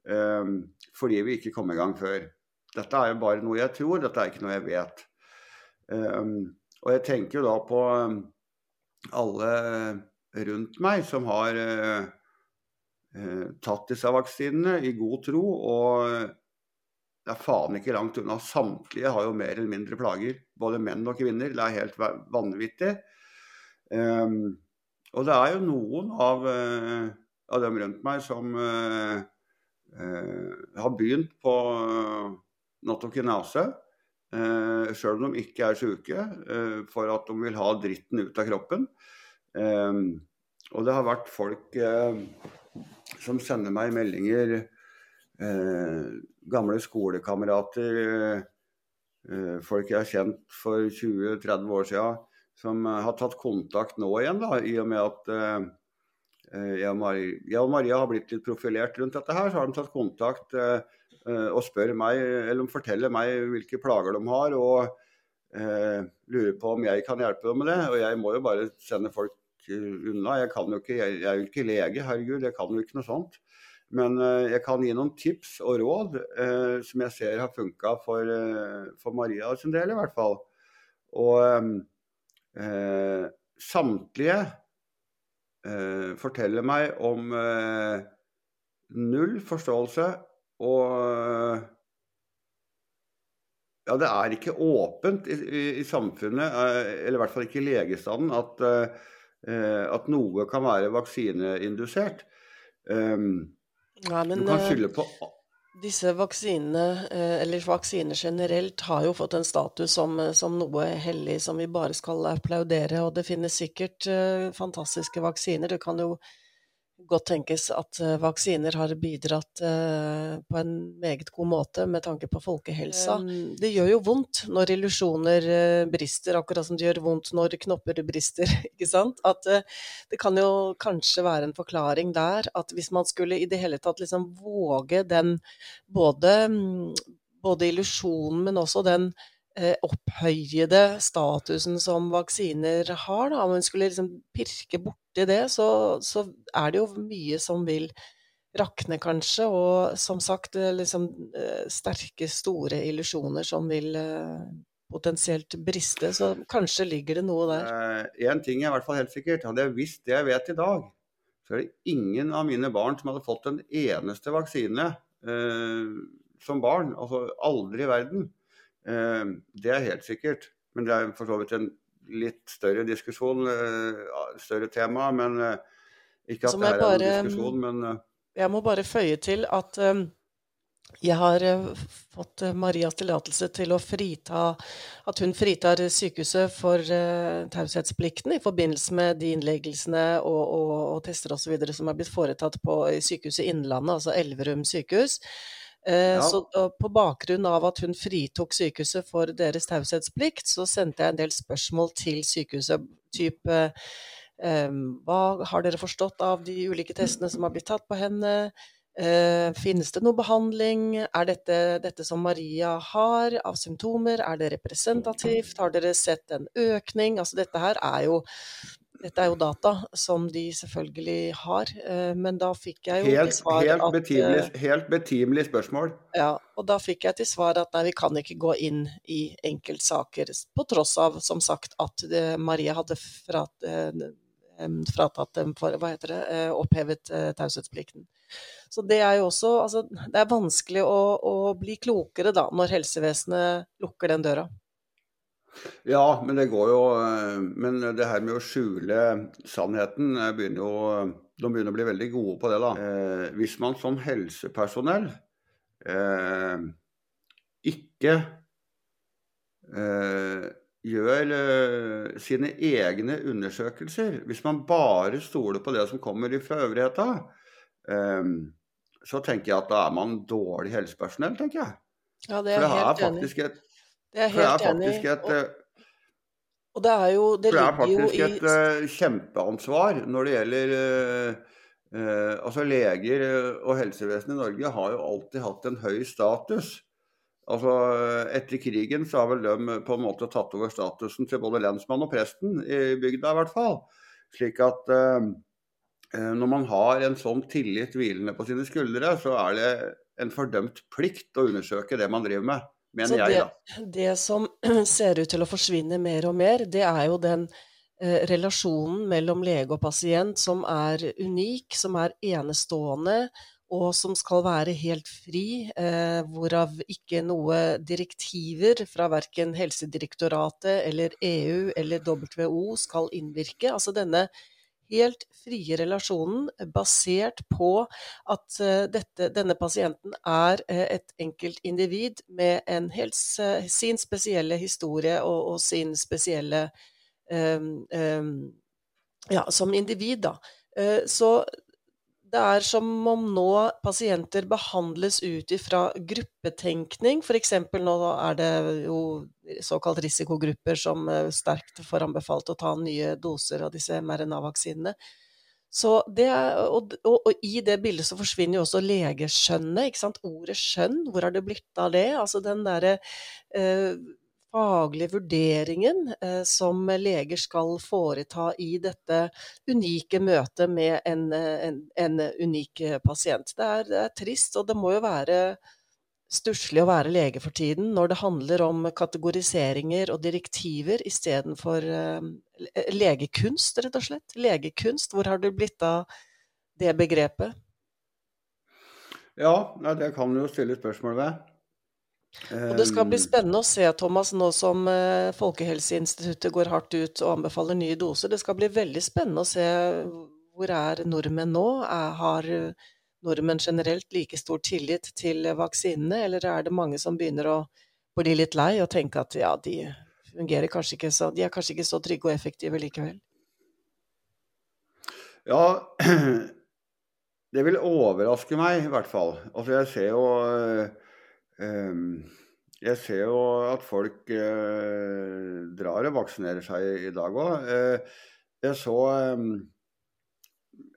Eh, fordi vi ikke kom i gang før. Dette er jo bare noe jeg tror, dette er ikke noe jeg vet. Ehm, og jeg tenker jo da på ehm, alle rundt meg som har eh, tatt disse vaksinene i god tro. Og det er faen ikke langt unna. Samtlige har jo mer eller mindre plager. Både menn og kvinner. Det er helt vanvittig. Um, og det er jo noen av, uh, av dem rundt meg som uh, uh, har begynt på natokinase. Uh, eh, Sjøl om de ikke er uh, for at de vil ha dritten ut av kroppen. Um, og det har vært folk som sender meg meldinger, gamle skolekamerater, folk jeg har kjent for 20-30 år siden, som har tatt kontakt nå igjen, da, i og med at jeg og, Maria, jeg og Maria har blitt litt profilert rundt dette her. Så har de tatt kontakt. Eh, og spør meg, eller forteller meg hvilke plager de har, og eh, lurer på om jeg kan hjelpe dem med det. Og jeg må jo bare sende folk unna. Jeg, ikke, jeg, jeg er jo ikke lege, herregud, jeg kan jo ikke noe sånt. Men eh, jeg kan gi noen tips og råd eh, som jeg ser har funka for, eh, for, Maria sin del, i hvert fall. Og eh, samtlige forteller meg om null forståelse og ja, det er ikke åpent i, i, i, samfunnet, eh, eller i hvert fall ikke i legestanden, at, uh, at noe kan være vaksineindusert. Um, Nei, men, du kan skylde på disse vaksinene, eller vaksiner generelt, har jo fått en status som, som, noe hellig som vi bare skal applaudere. Og det finnes sikkert fantastiske vaksiner. Du kan jo godt tenkes at uh, vaksiner har bidratt uh, på en meget god måte med tanke på folkehelsa. Um, det gjør jo vondt når illusjoner uh, brister, akkurat som det gjør vondt når knopper brister. ikke sant? At det kan jo kanskje være en forklaring der at hvis man skulle i det hele tatt liksom våge den både, mm, både illusjonen, men også den eh, opphøyede statusen som vaksiner har. Da. Om man skulle liksom pirke borti det, så, så, er det jo mye som vil rakne, kanskje. Og som sagt, liksom eh, sterke, store illusjoner som vil eh, potensielt briste. Så kanskje ligger det noe der. Én ting er i hvert fall helt sikkert. Hadde jeg visst det jeg vet i dag, så er det ingen av mine barn som hadde fått en eneste vaksine eh, som barn. Altså aldri i verden. Eh, det er helt sikkert. Men det er for så vidt en litt større diskusjon, eh, større tema. Men eh, ikke at det er bare, en diskusjon, men Jeg må bare føye til at jeg har fått Marias tillatelse til å frita At hun fritar sykehuset for taushetsplikten i forbindelse med de innleggelsene og, og, og tester osv. som er blitt foretatt på Sykehuset Innlandet, altså Elverum sykehus. Eh, ja. Så på bakgrunn av at hun fritok sykehuset for deres taushetsplikt, så sendte jeg en del spørsmål til sykehuset. Type um, Hva har dere forstått av de ulike testene som har blitt tatt på henne? Uh, finnes det noe behandling? Er dette dette som Maria har av symptomer? Er det representativt? Har dere sett en økning? Altså dette her er jo dette er jo data som de selvfølgelig har, eh, men da fikk jeg jo til svar helt, at betimelig, eh, helt betimelig spørsmål. Ja, og da fikk jeg til svar at nei, vi kan ikke gå inn i enkeltsaker, på tross av, som sagt, at eh, Maria hadde frat, fratatt dem for, hva heter det, opphevet taushetsplikten. Så det er jo også, altså, det er vanskelig å, å bli klokere da, når helsevesenet lukker den døra. Ja, men det går jo eh, Men det her med å skjule sannheten eh, begynner jo De begynner å bli veldig gode på det, da. Eh, hvis man som helsepersonell eh, ikke eh, gjør eh, sine egne undersøkelser, hvis man bare stoler på det som kommer fra øvrigheta, eh, så tenker jeg at da er man dårlig helsepersonell, tenker jeg. Ja, det For er det er helt enig. faktisk et, Det er er helt enig. et Og, eh, og det er jo, det det er faktisk i et eh, kjempeansvar når det gjelder uh, uh, Altså leger og helsevesenet i Norge har jo alltid hatt en høy status. Altså Etter krigen så har vel de på en måte tatt over statusen til både lensmann og presten i bygda, i hvert fall. Slik at eh, når man har en sånn tillit hvilende på sine skuldre, så er det en fordømt plikt å undersøke det man driver med, Så mener jeg, da. det som ser ut til å forsvinne mer og mer, det er jo den eh, relasjonen mellom lege og pasient som er unik, som er enestående, og som skal være helt fri, eh, hvorav ikke noe direktiver fra verken Helsedirektoratet eller EU eller WHO skal innvirke. Altså denne helt frie relasjonen basert på at eh, dette, denne pasienten er et et enkeltindivid med en helt, sin spesielle historie og, og sin spesielle um, um, Ja, som individ, da. Eh, så det er som om nå pasienter behandles ut ifra gruppetenkning. F.eks. nå er det jo såkalt risikogrupper som eh, sterkt får anbefalt å ta nye doser av disse mRNA-vaksinene. Og, og, og i det bildet så forsvinner jo også legeskjønnet, ikke sant. Ordet skjønn, hvor har det blitt av det? Altså den derre eh, faglige vurderingen eh, som leger skal foreta i dette unike møtet med en, eh, en, en unik eh, pasient. Det er, det er trist, og det må jo være stusslig å være lege for tiden når det handler om kategoriseringer og direktiver istedenfor legekunst, rett og slett. Legekunst, hvor har det blitt av det begrepet? Ja, det kan du jo stille spørsmål ved. Og det skal bli spennende å se, Thomas, nå som eh, Folkehelseinstituttet går hardt ut og anbefaler nye doser. Det skal bli veldig spennende å se hvor er nordmenn nå? Har eh, nordmenn generelt like stor tillit til vaksinene, eller er det mange som begynner å bli litt lei og tenke at ja, de fungerer kanskje ikke så De er kanskje ikke så trygge og effektive likevel? Ja, det vil overraske meg i hvert fall. Altså jeg ser jo eh, Jeg ser jo at folk eh, drar og vaksinerer seg i dag òg. jeg så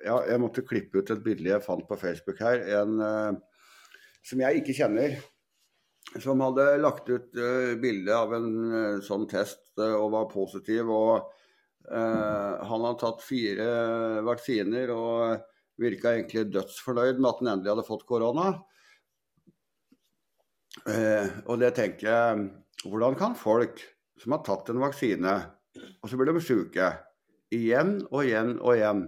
Ja, jeg måtte klippe ut et bilde jeg fant på Facebook her. En eh, som jeg ikke kjenner. Som hadde lagt ut bilde av en eh, sånn test eh, og var positiv. og Eh, han har tatt fire vaksiner og virka egentlig dødsfornøyd med at han endelig hadde fått korona. Eh, og det tenker jeg Hvordan kan folk som har tatt en vaksine, og så blir de syke igjen og igjen og igjen,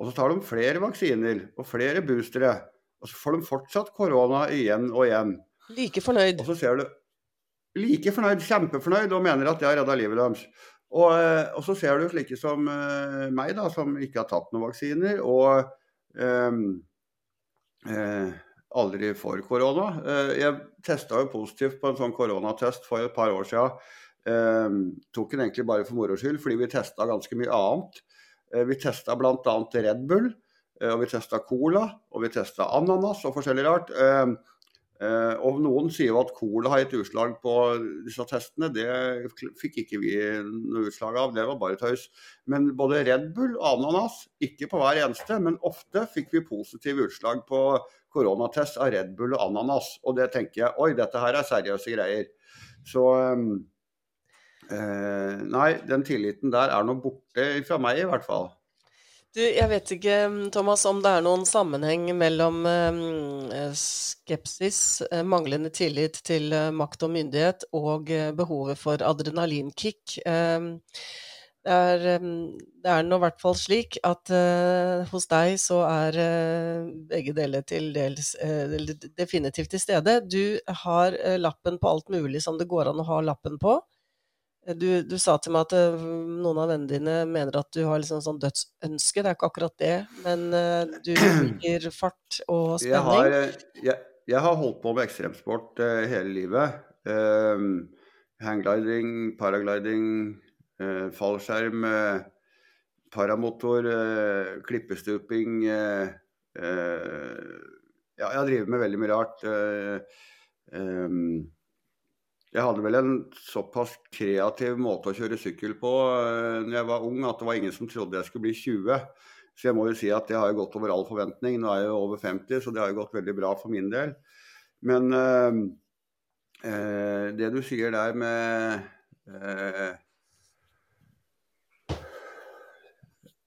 og så tar de flere vaksiner og flere boostere, og så får de fortsatt korona igjen og igjen. Like fornøyd. Og så ser du like fornøyd, kjempefornøyd, og mener at det har redda livet deres. Og, eh, og så ser du slike som eh, meg, da, som ikke har tatt noen vaksiner, og um, eh, aldri får korona. Eh, jeg testa jo positivt på en sånn koronatest for et par år siden. Eh, tok den egentlig bare for moro skyld, fordi vi testa ganske mye annet. Eh, vi testa bl.a. Red Bull, eh, og vi testa Cola, og vi testa ananas og forskjellig rart. Eh, og noen sier jo at cola har gitt utslag på disse testene. Det fikk ikke vi noe utslag av, det var bare tøys. Men både Red Bull og ananas, ikke på hver eneste, men ofte fikk vi positive utslag på koronatest av Red Bull og ananas. Og det tenker jeg oi, dette her er seriøse greier. Så Eh, nei, den tilliten der er nå borte fra meg, i hvert fall. Du, jeg vet ikke, Thomas, om det er noen sammenheng mellom eh, skepsis, eh, manglende tillit til eh, makt og myndighet, og eh, behovet for adrenalinkick. Eh, det er, det er nå i hvert fall slik at hos deg så er begge deler til dels definitivt til stede. Du har lappen på alt mulig som det går an å ha lappen på. Du, du, sa til meg at uh, noen av vennene dine mener at du har liksom sånn dødsønske. Det er ikke akkurat det, men uh, du liker fart og spenning. Jeg har, jeg, jeg har holdt på med ekstremsport uh, hele livet. hanggliding, paragliding, fallskjerm, paramotor, klippestuping Ja, jeg drevet med veldig mye rart. Jeg hadde vel en såpass kreativ måte å kjøre sykkel på når jeg var ung at det var ingen som trodde jeg skulle bli 20. Så jeg må jo si at det har jo gått over all forventning. Nå er jeg jo over 50, så det har jo gått veldig bra for min del. Men uh, uh, det du sier der med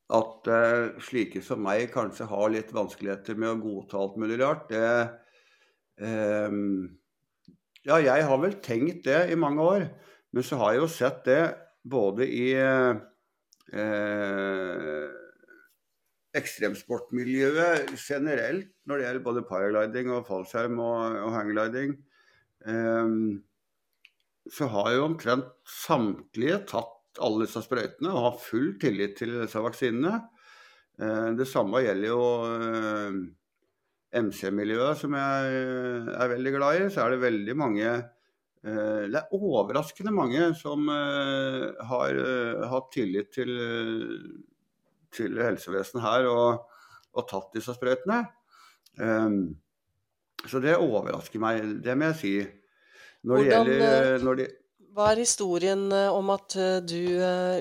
at slike som meg kanskje har litt vanskeligheter med å godta alt mulig rart, det ja, jeg har vel tenkt det i mange år. Men så har jeg jo sett det både i uh, ekstremsportmiljøet generelt, når det gjelder både paragliding og fallskjerm og, og hanggliding. um, så har jo omtrent samtlige tatt alle disse sprøytene og har full tillit til disse vaksinene. Eh, det samme gjelder jo eh, MC-miljøet, som jeg eh, er veldig glad i, så er det veldig mange Det er overraskende mange som har hatt tillit til, til helsevesenet her og, og tatt disse sprøytene. Så det overrasker meg, det må jeg si. Når Hvordan, det gjelder når de hva er historien om at du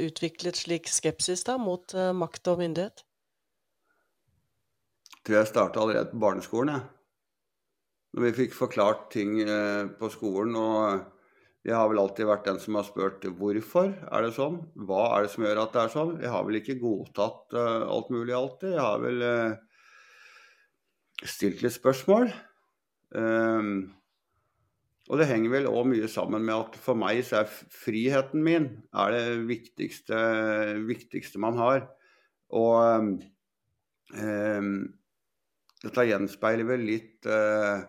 utviklet slik skepsis da, mot makt og myndighet? Jeg tror jeg starta allerede på barneskolen. Jeg. Når vi fikk forklart ting eh, på skolen. Og jeg har vel alltid vært den som har spurt hvorfor er det sånn? Hva er det som gjør at det er sånn? Jeg har vel ikke godtatt alt mulig alltid. Jeg har vel stilt litt spørsmål. Um, og det henger vel òg mye sammen med at for meg så er friheten min er det viktigste, viktigste man har. Og eh, dette gjenspeiler vel litt eh,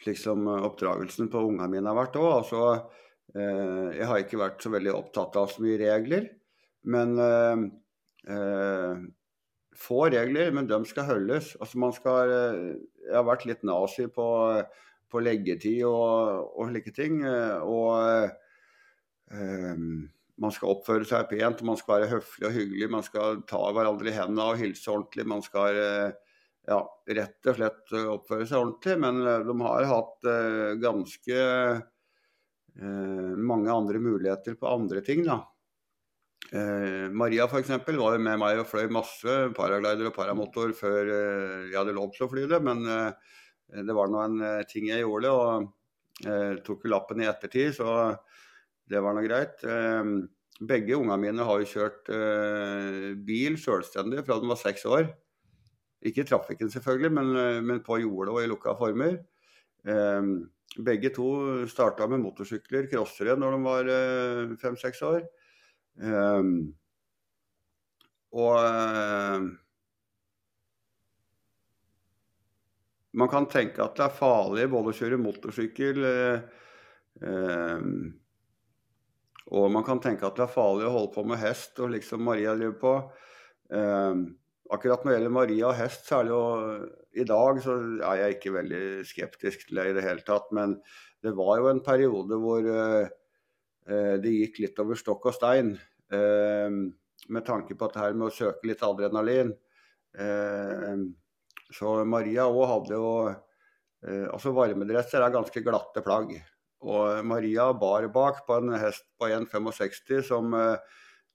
slik som oppdragelsen på ungene mine har vært òg. Altså, eh, jeg har ikke vært så veldig opptatt av så mye regler. Men eh, eh få regler, men de skal holdes. Altså, man skal, eh, jeg har vært litt nazi på, på leggetid og, og slike ting. Eh, og man skal oppføre seg pent, man skal være høflig og hyggelig. Man skal ta hverandre i hendene og hilse ordentlig. Man skal ja, rett og slett eh, oppføre seg ordentlig. Men eh, de har hatt uh, ganske uh, mange andre muligheter på andre ting, da. Uh, Maria f.eks. var jo med meg og fløy masse paraglider og paramotor før jeg hadde lov til å fly det. Men det var nå en ting jeg gjorde, og tok jo lappen i ettertid, så det var nå greit. begge ungene mine har jo kjørt bil selvstendig fra de var seks år. Ikke i trafikken, selvfølgelig, men, eh, men, på jordet og i lukka former. Eh, begge to starta med motorsykler, crossere, når de var eh, fem-seks år. Eh, og eh, man kan tenke at det er farlig både å kjøre motorsykkel eh, og man kan tenke at det er farlig å holde på med hest, og liksom Maria driver på. Eh, Akkurat når det gjelder Maria og hest, særlig og i dag, så er jeg ikke veldig skeptisk til det i det hele tatt. Men det var jo en periode hvor eh, det gikk litt over stokk og stein. Uh, med tanke på at det her med å søke litt adrenalin. Uh, så Maria òg hadde jo Altså varmedresser er ganske glatte plagg. Og Maria bar bak på en hest på 1,65 som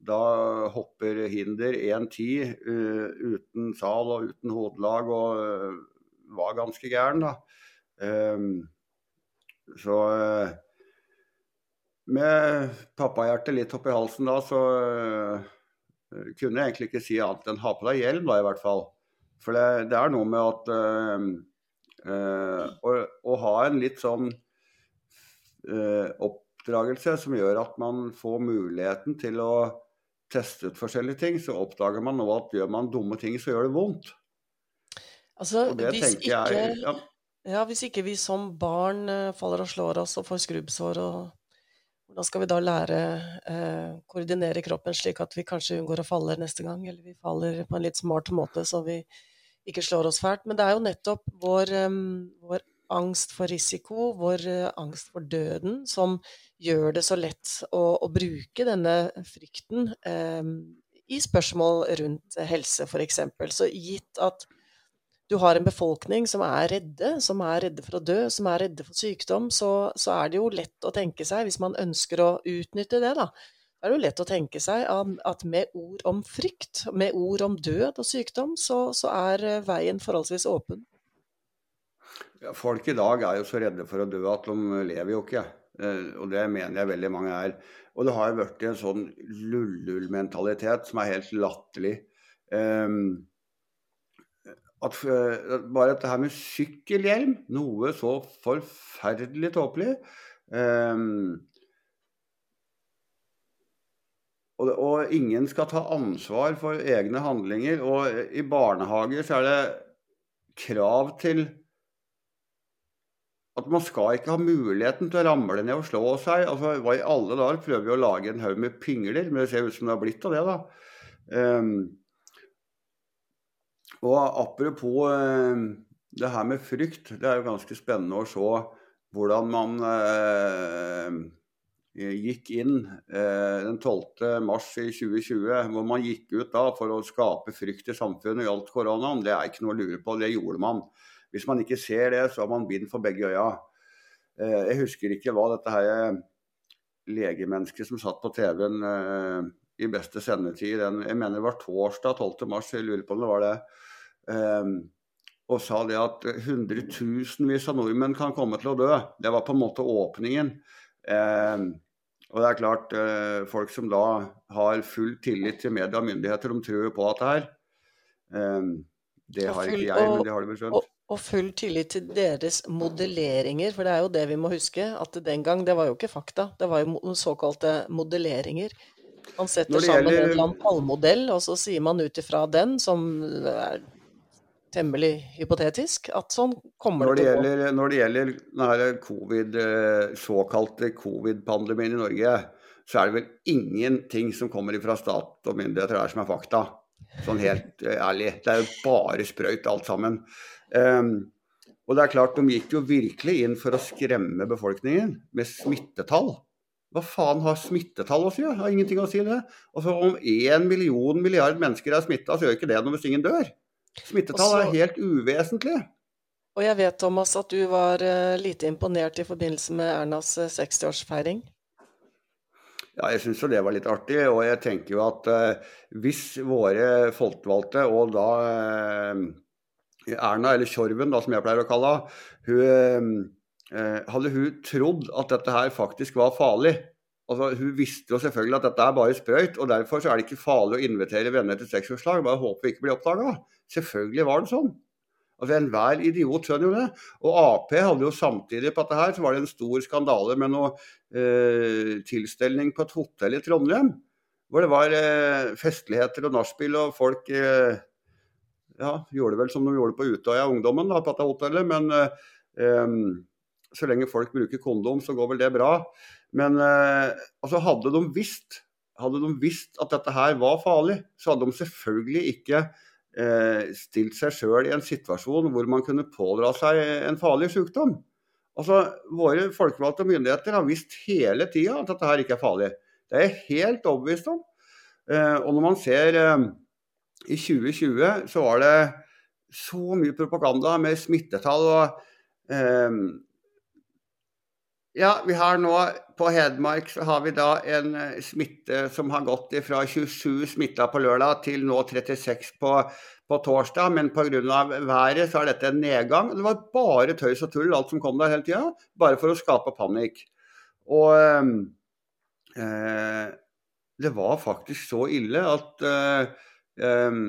da hopper hinder 1,10 uh, uten sal og uten hodelag og var ganske gæren, da. Um, så med pappahjertet litt oppi halsen da, så kunne jeg egentlig ikke si annet enn ha på deg hjelm, da i hvert fall. For det, det er noe med at øh, øh, å, å, ha en litt sånn oppdragelse som gjør at man får muligheten til å teste ut forskjellige ting, så oppdager man nå at gjør man dumme ting, så gjør det vondt. Altså, hvis ikke, jeg, ja. Ja, hvis ikke vi som barn faller og slår oss og får skrubbsår og hvordan skal vi da lære eh, koordinere kroppen slik at vi kanskje unngår å falle neste gang, eller vi faller på en litt smart måte så vi ikke slår oss fælt. Men det er jo nettopp vår, um, vår angst for risiko, vår uh, angst for døden, som gjør det så lett å, å bruke denne frykten um, i spørsmål rundt helse, f.eks. Så gitt at du har en befolkning som er redde, som er redde for å dø, som er redde for sykdom, så, så er det jo lett å tenke seg, hvis man ønsker å utnytte det, da, er det jo lett å tenke seg at med ord om frykt, med ord om død og sykdom, så, så er eh, veien forholdsvis åpen. Ja, folk i dag er jo så redde for å dø at de lever jo ikke. Eh, og det mener jeg veldig mange er. Og det har jo blitt en sånn lullull-mentalitet som er helt latterlig. Um, at bare dette her med sykkelhjelm, noe så forferdelig tåpelig um, og, og, ingen skal ta ansvar for egne handlinger. Og i barnehager så er det krav til at man skal ikke ha muligheten til å ramle ned og slå seg. Altså, Hva i alle dager prøver vi å lage en haug med pingler, men det ser ut som det har blitt av det, da. Um, og apropos uh, det her med frykt, det er jo ganske spennende å se hvordan man uh, gikk inn uh, den 12. mars i 2020, hvor man gikk ut da for å skape frykt i samfunnet i alt koronaen. Det er ikke noe å lure på, det gjorde man. Hvis man ikke ser det, så har man bind for begge øya. Jeg husker ikke hva dette her legemennesket som satt på TV-en i beste sendetid, jeg mener det var torsdag 12. mars, jeg lurer på om det var det, og sa det at hundretusenvis av nordmenn kan komme til å dø. Det var på en måte åpningen. Um, og det er klart, uh, folk som da har full tillit til media og myndigheter, de tror på det her. Um, det har ikke jeg, men det har de vel skjønt. Og full tillit til deres modelleringer, for det er jo det vi må huske. At den gang, det var jo ikke fakta, det var jo såkalte modelleringer. Man setter sammen gjelder... en eller annen tallmodell, og så sier man ut ifra den, som er temmelig hypotetisk, at sånn kommer det, til å gå. Når det gjelder denne COVID, eh, såkalte covid-pandemien i Norge, så er det vel ingenting som kommer fra stat og myndigheter her som er fakta. Sånn helt eh, ærlig. Det er jo bare sprøyt alt sammen. Um, og det er klart, de gikk jo virkelig inn for å skremme befolkningen med smittetall. Hva faen har smittetall å si? Har ingenting å si, det. Altså, om én million milliard mennesker er smitta, så gjør ikke det noe hvis ingen dør. Smittetall Også, er helt uvesentlig. Og jeg vet, Thomas, at du var uh, lite imponert i forbindelse med Ernas 60-årsfeiring. Eh, ja, jeg syns jo det var litt artig. Og jeg tenker jo at eh, hvis våre folkevalgte, og da eh, Erna, eller Tjorven, da, som jeg pleier å kalle henne, Eh, hadde hun trodd at dette her faktisk var farlig altså Hun visste jo selvfølgelig at dette er bare sprøyt, og derfor så er det ikke farlig å invitere venner til sexforslag. Bare håper vi ikke blir oppdaga. Selvfølgelig var det sånn. Altså Enhver idiot skjønner jo det. Og Ap hadde jo samtidig på dette her, så var det en stor skandale med noe eh, tilstelning på et hotell i Trondheim. Hvor det var eh, festligheter og nachspiel, og folk eh, ja, gjorde vel som de gjorde på Utøya, ungdommen, da, på dette hotellet. Men eh, så lenge folk bruker kondom, så går vel det bra. Men eh, altså hadde de visst hadde de visst at dette her var farlig, så hadde de selvfølgelig ikke eh, stilt seg sjøl i en situasjon hvor man kunne pådra seg en farlig sykdom. Altså, Våre folkevalgte myndigheter har visst hele tida at dette her ikke er farlig. Det er jeg helt overbevist om. Eh, og når man ser eh, I 2020 så var det så mye propaganda med smittetall og eh, ja, vi har nå på Hedmark så har vi da en eh, smitte som har gått fra 27 smitta på lørdag til nå 36 på, på torsdag. Men pga. været så er dette en nedgang. Det var bare tøys og tull alt som kom der hele tida. Bare for å skape panikk. Og ehm, eh, det var faktisk så ille at eh, eh,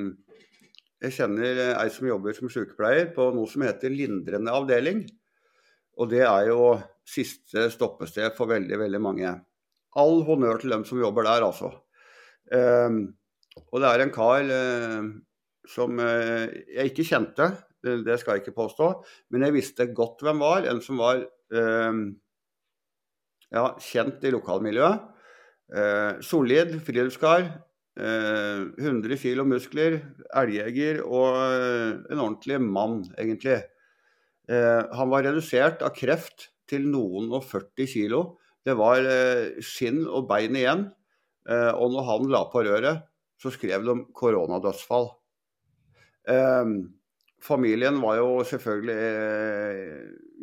Jeg kjenner ei som jobber som sykepleier på noe som heter lindrende avdeling. Og det er jo siste stoppested for veldig, veldig mange. All honnør til dem som jobber der, altså. Um, og det er en kar uh, som uh, jeg ikke kjente, det, skal jeg ikke påstå, men jeg visste godt hvem var. En som var uh, ja, kjent i lokalmiljøet. solid friluftskar. 100 kilo muskler, elgjeger og en ordentlig mann, egentlig. han var redusert av kreft til noen og 40 kilo. Det var eh, skinn og bein igjen. Eh, og når han la på røret, så skrev de koronadødsfall. Eh, familien var jo selvfølgelig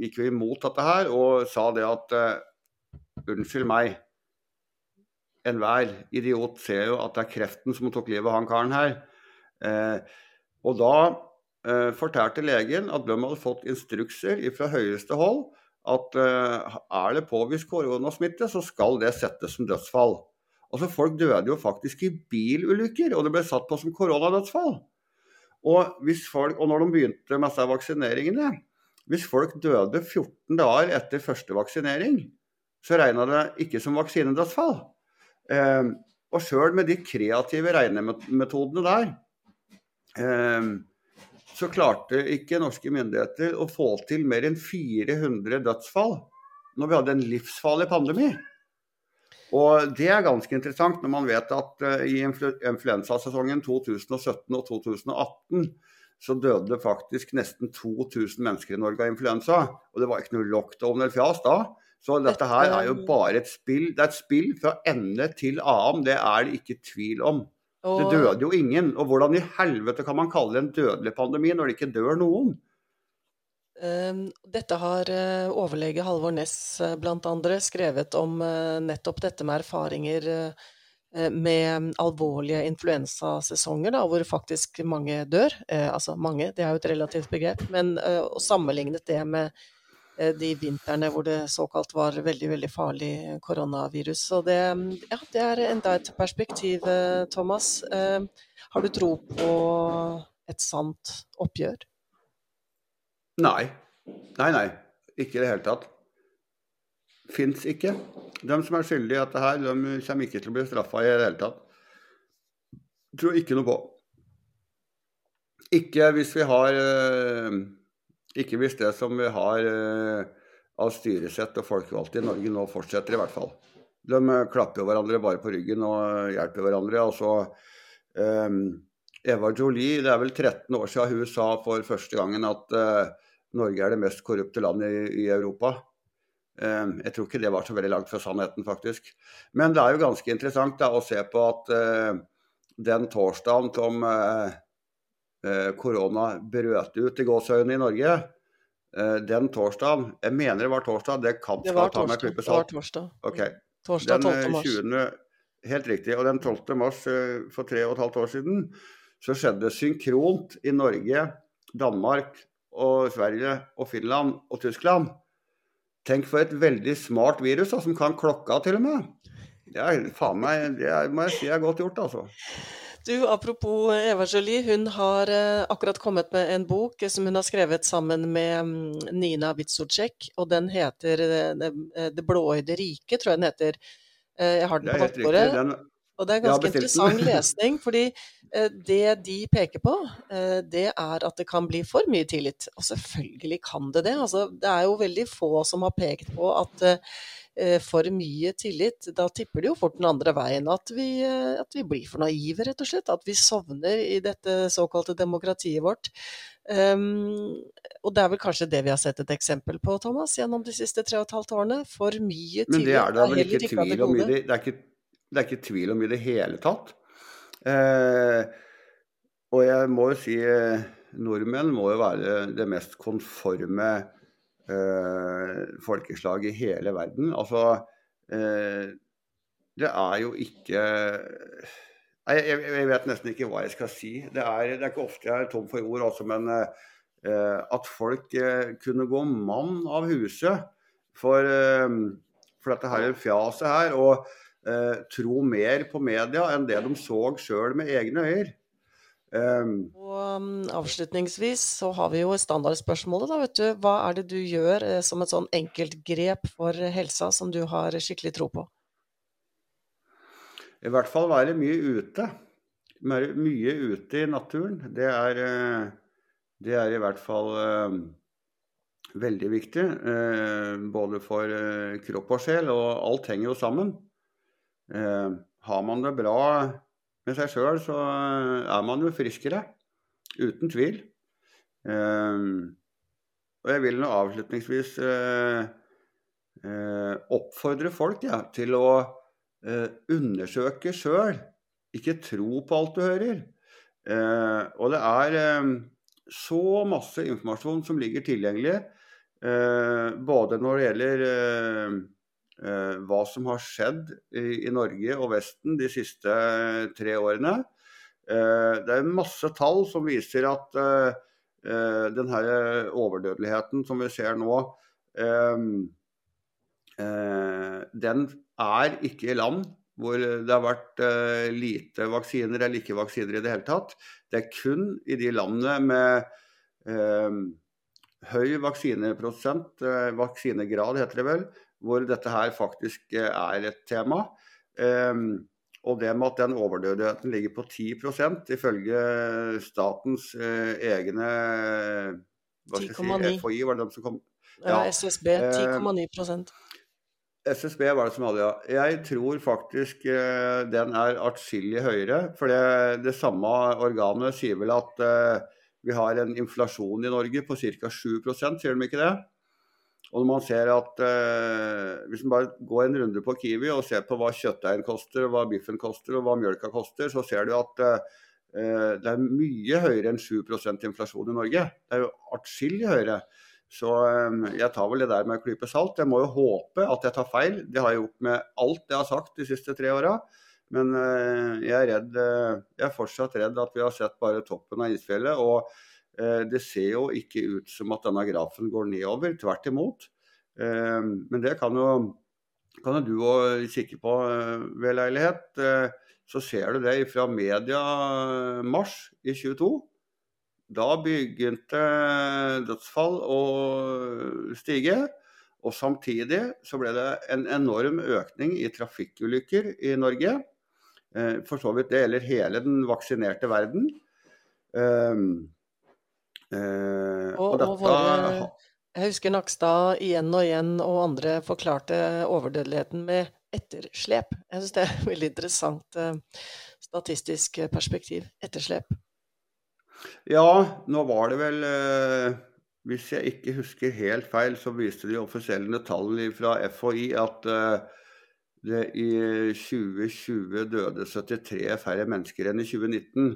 gikk jo imot dette her og sa det at unnskyld meg, enhver idiot ser jo at det er kreften som tok livet av han karen her. og da fortalte legen at de hadde fått instrukser fra høyeste hold at uh, er det påvist koronasmitte, så skal det settes som dødsfall. Altså Folk døde jo faktisk i bilulykker, og det ble satt på som koronadødsfall. Og, folk, og når de begynte med disse vaksineringene Hvis folk døde 14 dager etter første vaksinering, så regna det ikke som vaksinedødsfall. Eh, og sjøl med de kreative regnemetodene der, eh, så klarte ikke norske myndigheter å få til mer enn 400 dødsfall når vi hadde en livsfarlig pandemi. Og det er ganske interessant når man vet at uh, i influensasesongen 2017 og 2018 så døde faktisk nesten 2000 mennesker i Norge av influensa. Og det var ikke noe lockdown eller fjas da. Så dette her er jo bare et spill. Det er et spill fra ende til annen. Det er det ikke tvil om. Og... Det døde jo ingen. Og hvordan i helvete kan man kalle det en dødelig pandemi når det ikke dør noen? Ehm, dette har eh, overlege Halvor Ness bl.a. blant andre skrevet om eh, nettopp dette med erfaringer med alvorlige influensasesonger, hvor faktisk mange dør. Altså mange, det er jo et relativt begrep. Men å sammenlignet det med Eh, de vintrene hvor det såkalt var veldig, veldig farlig koronavirus. Så det, ja, det er enda et perspektiv, eh, Thomas. Eh, har du tro på et sant oppgjør? Nei. Nei, nei. Ikke i det hele tatt. Fins ikke. De som er skyldige i dette her, de kommer ikke til å bli straffa i det hele tatt. Tror ikke noe på. Ikke hvis vi har ikke hvis det som vi har eh, av styresett og folkevalgte i Norge nå fortsetter, i hvert fall. De eh, klapper jo hverandre bare på ryggen og hjelper hverandre. Altså, um, Eva Jolie, det er vel 13 år siden hun sa for første gangen at uh, Norge er det mest korrupte landet i, i Europa. Um, jeg tror ikke det var så veldig langt fra sannheten, faktisk. Men det er jo ganske interessant da, å se på at uh, den torsdagen som uh, Eh, korona brøt ut i gåseøynene i Norge, eh, den torsdagen Jeg mener det var torsdag, det kan det var ta meg salt. Det var torsdag. Okay. torsdag 12. Den 20. Eh, helt riktig. Og den 12. mars for tre og et halvt år siden så skjedde synkront i Norge, Danmark og Sverige og Finland og Tyskland. Tenk for et veldig smart virus da, som kan klokka til og med. Det er faen meg, det er, må jeg si er godt gjort, altså. Du, Apropos Eva Jolie, hun har uh, akkurat kommet med en bok som hun har skrevet sammen med um, Nina Witzocek, og den heter Det blåøyde riket, tror jeg den heter. Jeg har den på nattbordet. Og det er ganske interessant lesning, fordi det de peker på, det er at det kan bli for mye tillit. Og selvfølgelig kan det det. Altså, det er jo veldig få som har pekt på at Eh, for mye tillit, da tipper det jo fort den andre veien. At vi, eh, at vi, blir for naive, rett og slett. At vi sovner i dette såkalte demokratiet vårt. Um, og det er vel kanskje det vi har sett et eksempel på, Thomas, gjennom de siste tre og et halvt årene. For mye tillit Men det er det vel ikke tvil om i det, det, er ikke, det er ikke tvil om i det hele tatt. Eh, og jeg må jo si eh, nordmenn må jo være det mest konforme eh, folkeslag i hele verden. Altså eh, Det er jo ikke jeg, vet nesten ikke hva jeg skal si. Det er, det er ikke ofte jeg er tom for ord, altså, men eh, at folk eh, kunne gå mann av huset for, eh, for dette her fjaset her. Og eh, tro mer på media enn det de så sjøl med egne øyne. Um, og um, avslutningsvis så har vi jo standardspørsmålet, da, vet du. Hva er det du gjør eh, som et sånn enkeltgrep for helsa som du har skikkelig tro på? I hvert fall være mye ute. Mye ute i naturen. Det er, eh, det er i hvert fall eh, veldig viktig. Eh, både for eh, kropp og sjel, og alt henger jo sammen. Eh, har man det bra med seg sjøl, så er man jo friskere. Uten tvil. Um, og jeg vil nå avslutningsvis uh, uh, oppfordre folk ja, til å uh, undersøke sjøl. Ikke tro på alt du hører. og det er så masse informasjon som ligger tilgjengelig, både når det gjelder Eh, hva som har skjedd i, Norge og Vesten de siste eh, tre årene. Eh, det er masse tall som viser at denne overdødeligheten som vi ser nå, den er ikke i land hvor det har vært lite vaksiner eller ikke vaksiner i det hele tatt. Det er kun i de landene med høy vaksineprosent, vaksinegrad heter det vel, hvor dette her faktisk eh, er et tema. Um, og det med at den overdødeligheten ligger på 10% ifølge statens uh, egne hva skal jeg si, FHI, var det de som kom? Ja, SSB 10,9 uh, SSB var det som hadde, ja. Jeg tror faktisk den er atskillig høyere. For det, det, samme organet sier vel at vi har en inflasjon i Norge på ca. 7 sier de ikke det? Og når man ser at eh, Hvis man bare går en runde på Kiwi og ser på hva kjøttdeigen koster, hva biffen koster og hva mjølka koster, så ser du at eh, det er mye høyere enn 7% inflasjon i Norge. Det er jo atskillig høyere. Så eh, jeg tar vel det der med en klype salt. Jeg må jo håpe at jeg tar feil. Det har jeg gjort med alt jeg har sagt de siste tre åra. Men eh, jeg er redd eh, Jeg er fortsatt redd at vi har sett bare toppen av isfjellet. og Eh, det ser jo ikke ut som at denne grafen går nedover, tvert imot. Eh, men det kan jo, kan jo du òg kikke på eh, ved leilighet. Så ser du det fra media mars i 22. Da begynte dødsfall å stige. Og samtidig så ble det en enorm økning i trafikkulykker i Norge. For så vidt det gjelder hele den vaksinerte verden. Eh, og, og, dette, og våre, jeg husker Nakstad igjen og igjen og andre forklarte overdødeligheten med etterslep. Jeg syns det er et veldig interessant eh, statistisk perspektiv. Etterslep. Ja, nå var det vel eh, Hvis jeg ikke husker helt feil, så viste de offisielle tallene fra FHI at eh, det i 2020 døde 73 færre mennesker enn i 2019.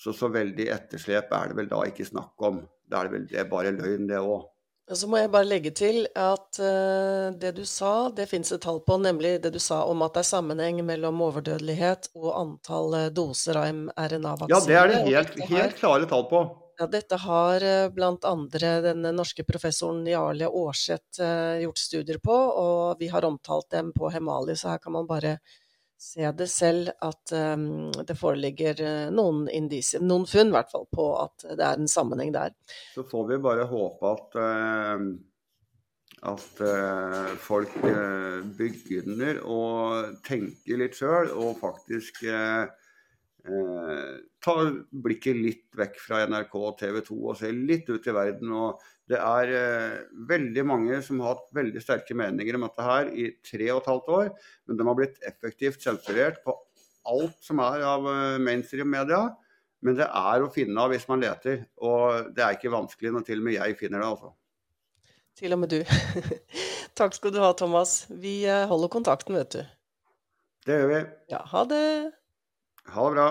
Så så veldig etterslep er det vel da ikke snakk om. Det er, vel, det er bare løgn, det òg. Så må jeg bare legge til at uh, det du sa, det fins et tall på, nemlig det du sa om at det er sammenheng mellom overdødelighet og antall uh, doser av mRNA-vaksine. Ja, det er det helt, helt klare tall på. Ja, dette har blant andre den norske professoren Jarle Aarseth gjort studier på, og vi har omtalt dem på Hemali, så her kan man bare se det selv at um, det foreligger uh, noen indisier, noen funn i hvert fall, på at det er en sammenheng der. Så får vi bare håpe at, uh, at uh, folk begynner å tenke litt sjøl og faktisk ta blikket litt vekk fra NRK og TV 2 og se litt ut i verden. og det er eh, veldig mange som har hatt veldig sterke meninger om dette her i tre og et halvt år, men de har blitt effektivt sensurert på alt som er av eh, mainstream media. Men det er å finne av hvis man leter, og det er ikke vanskelig når til og med jeg finner det. altså. Til og med du. Takk skal du ha, Thomas. Vi eh, holder kontakten, vet du. Det gjør vi. Ja, ha det. Ha det bra.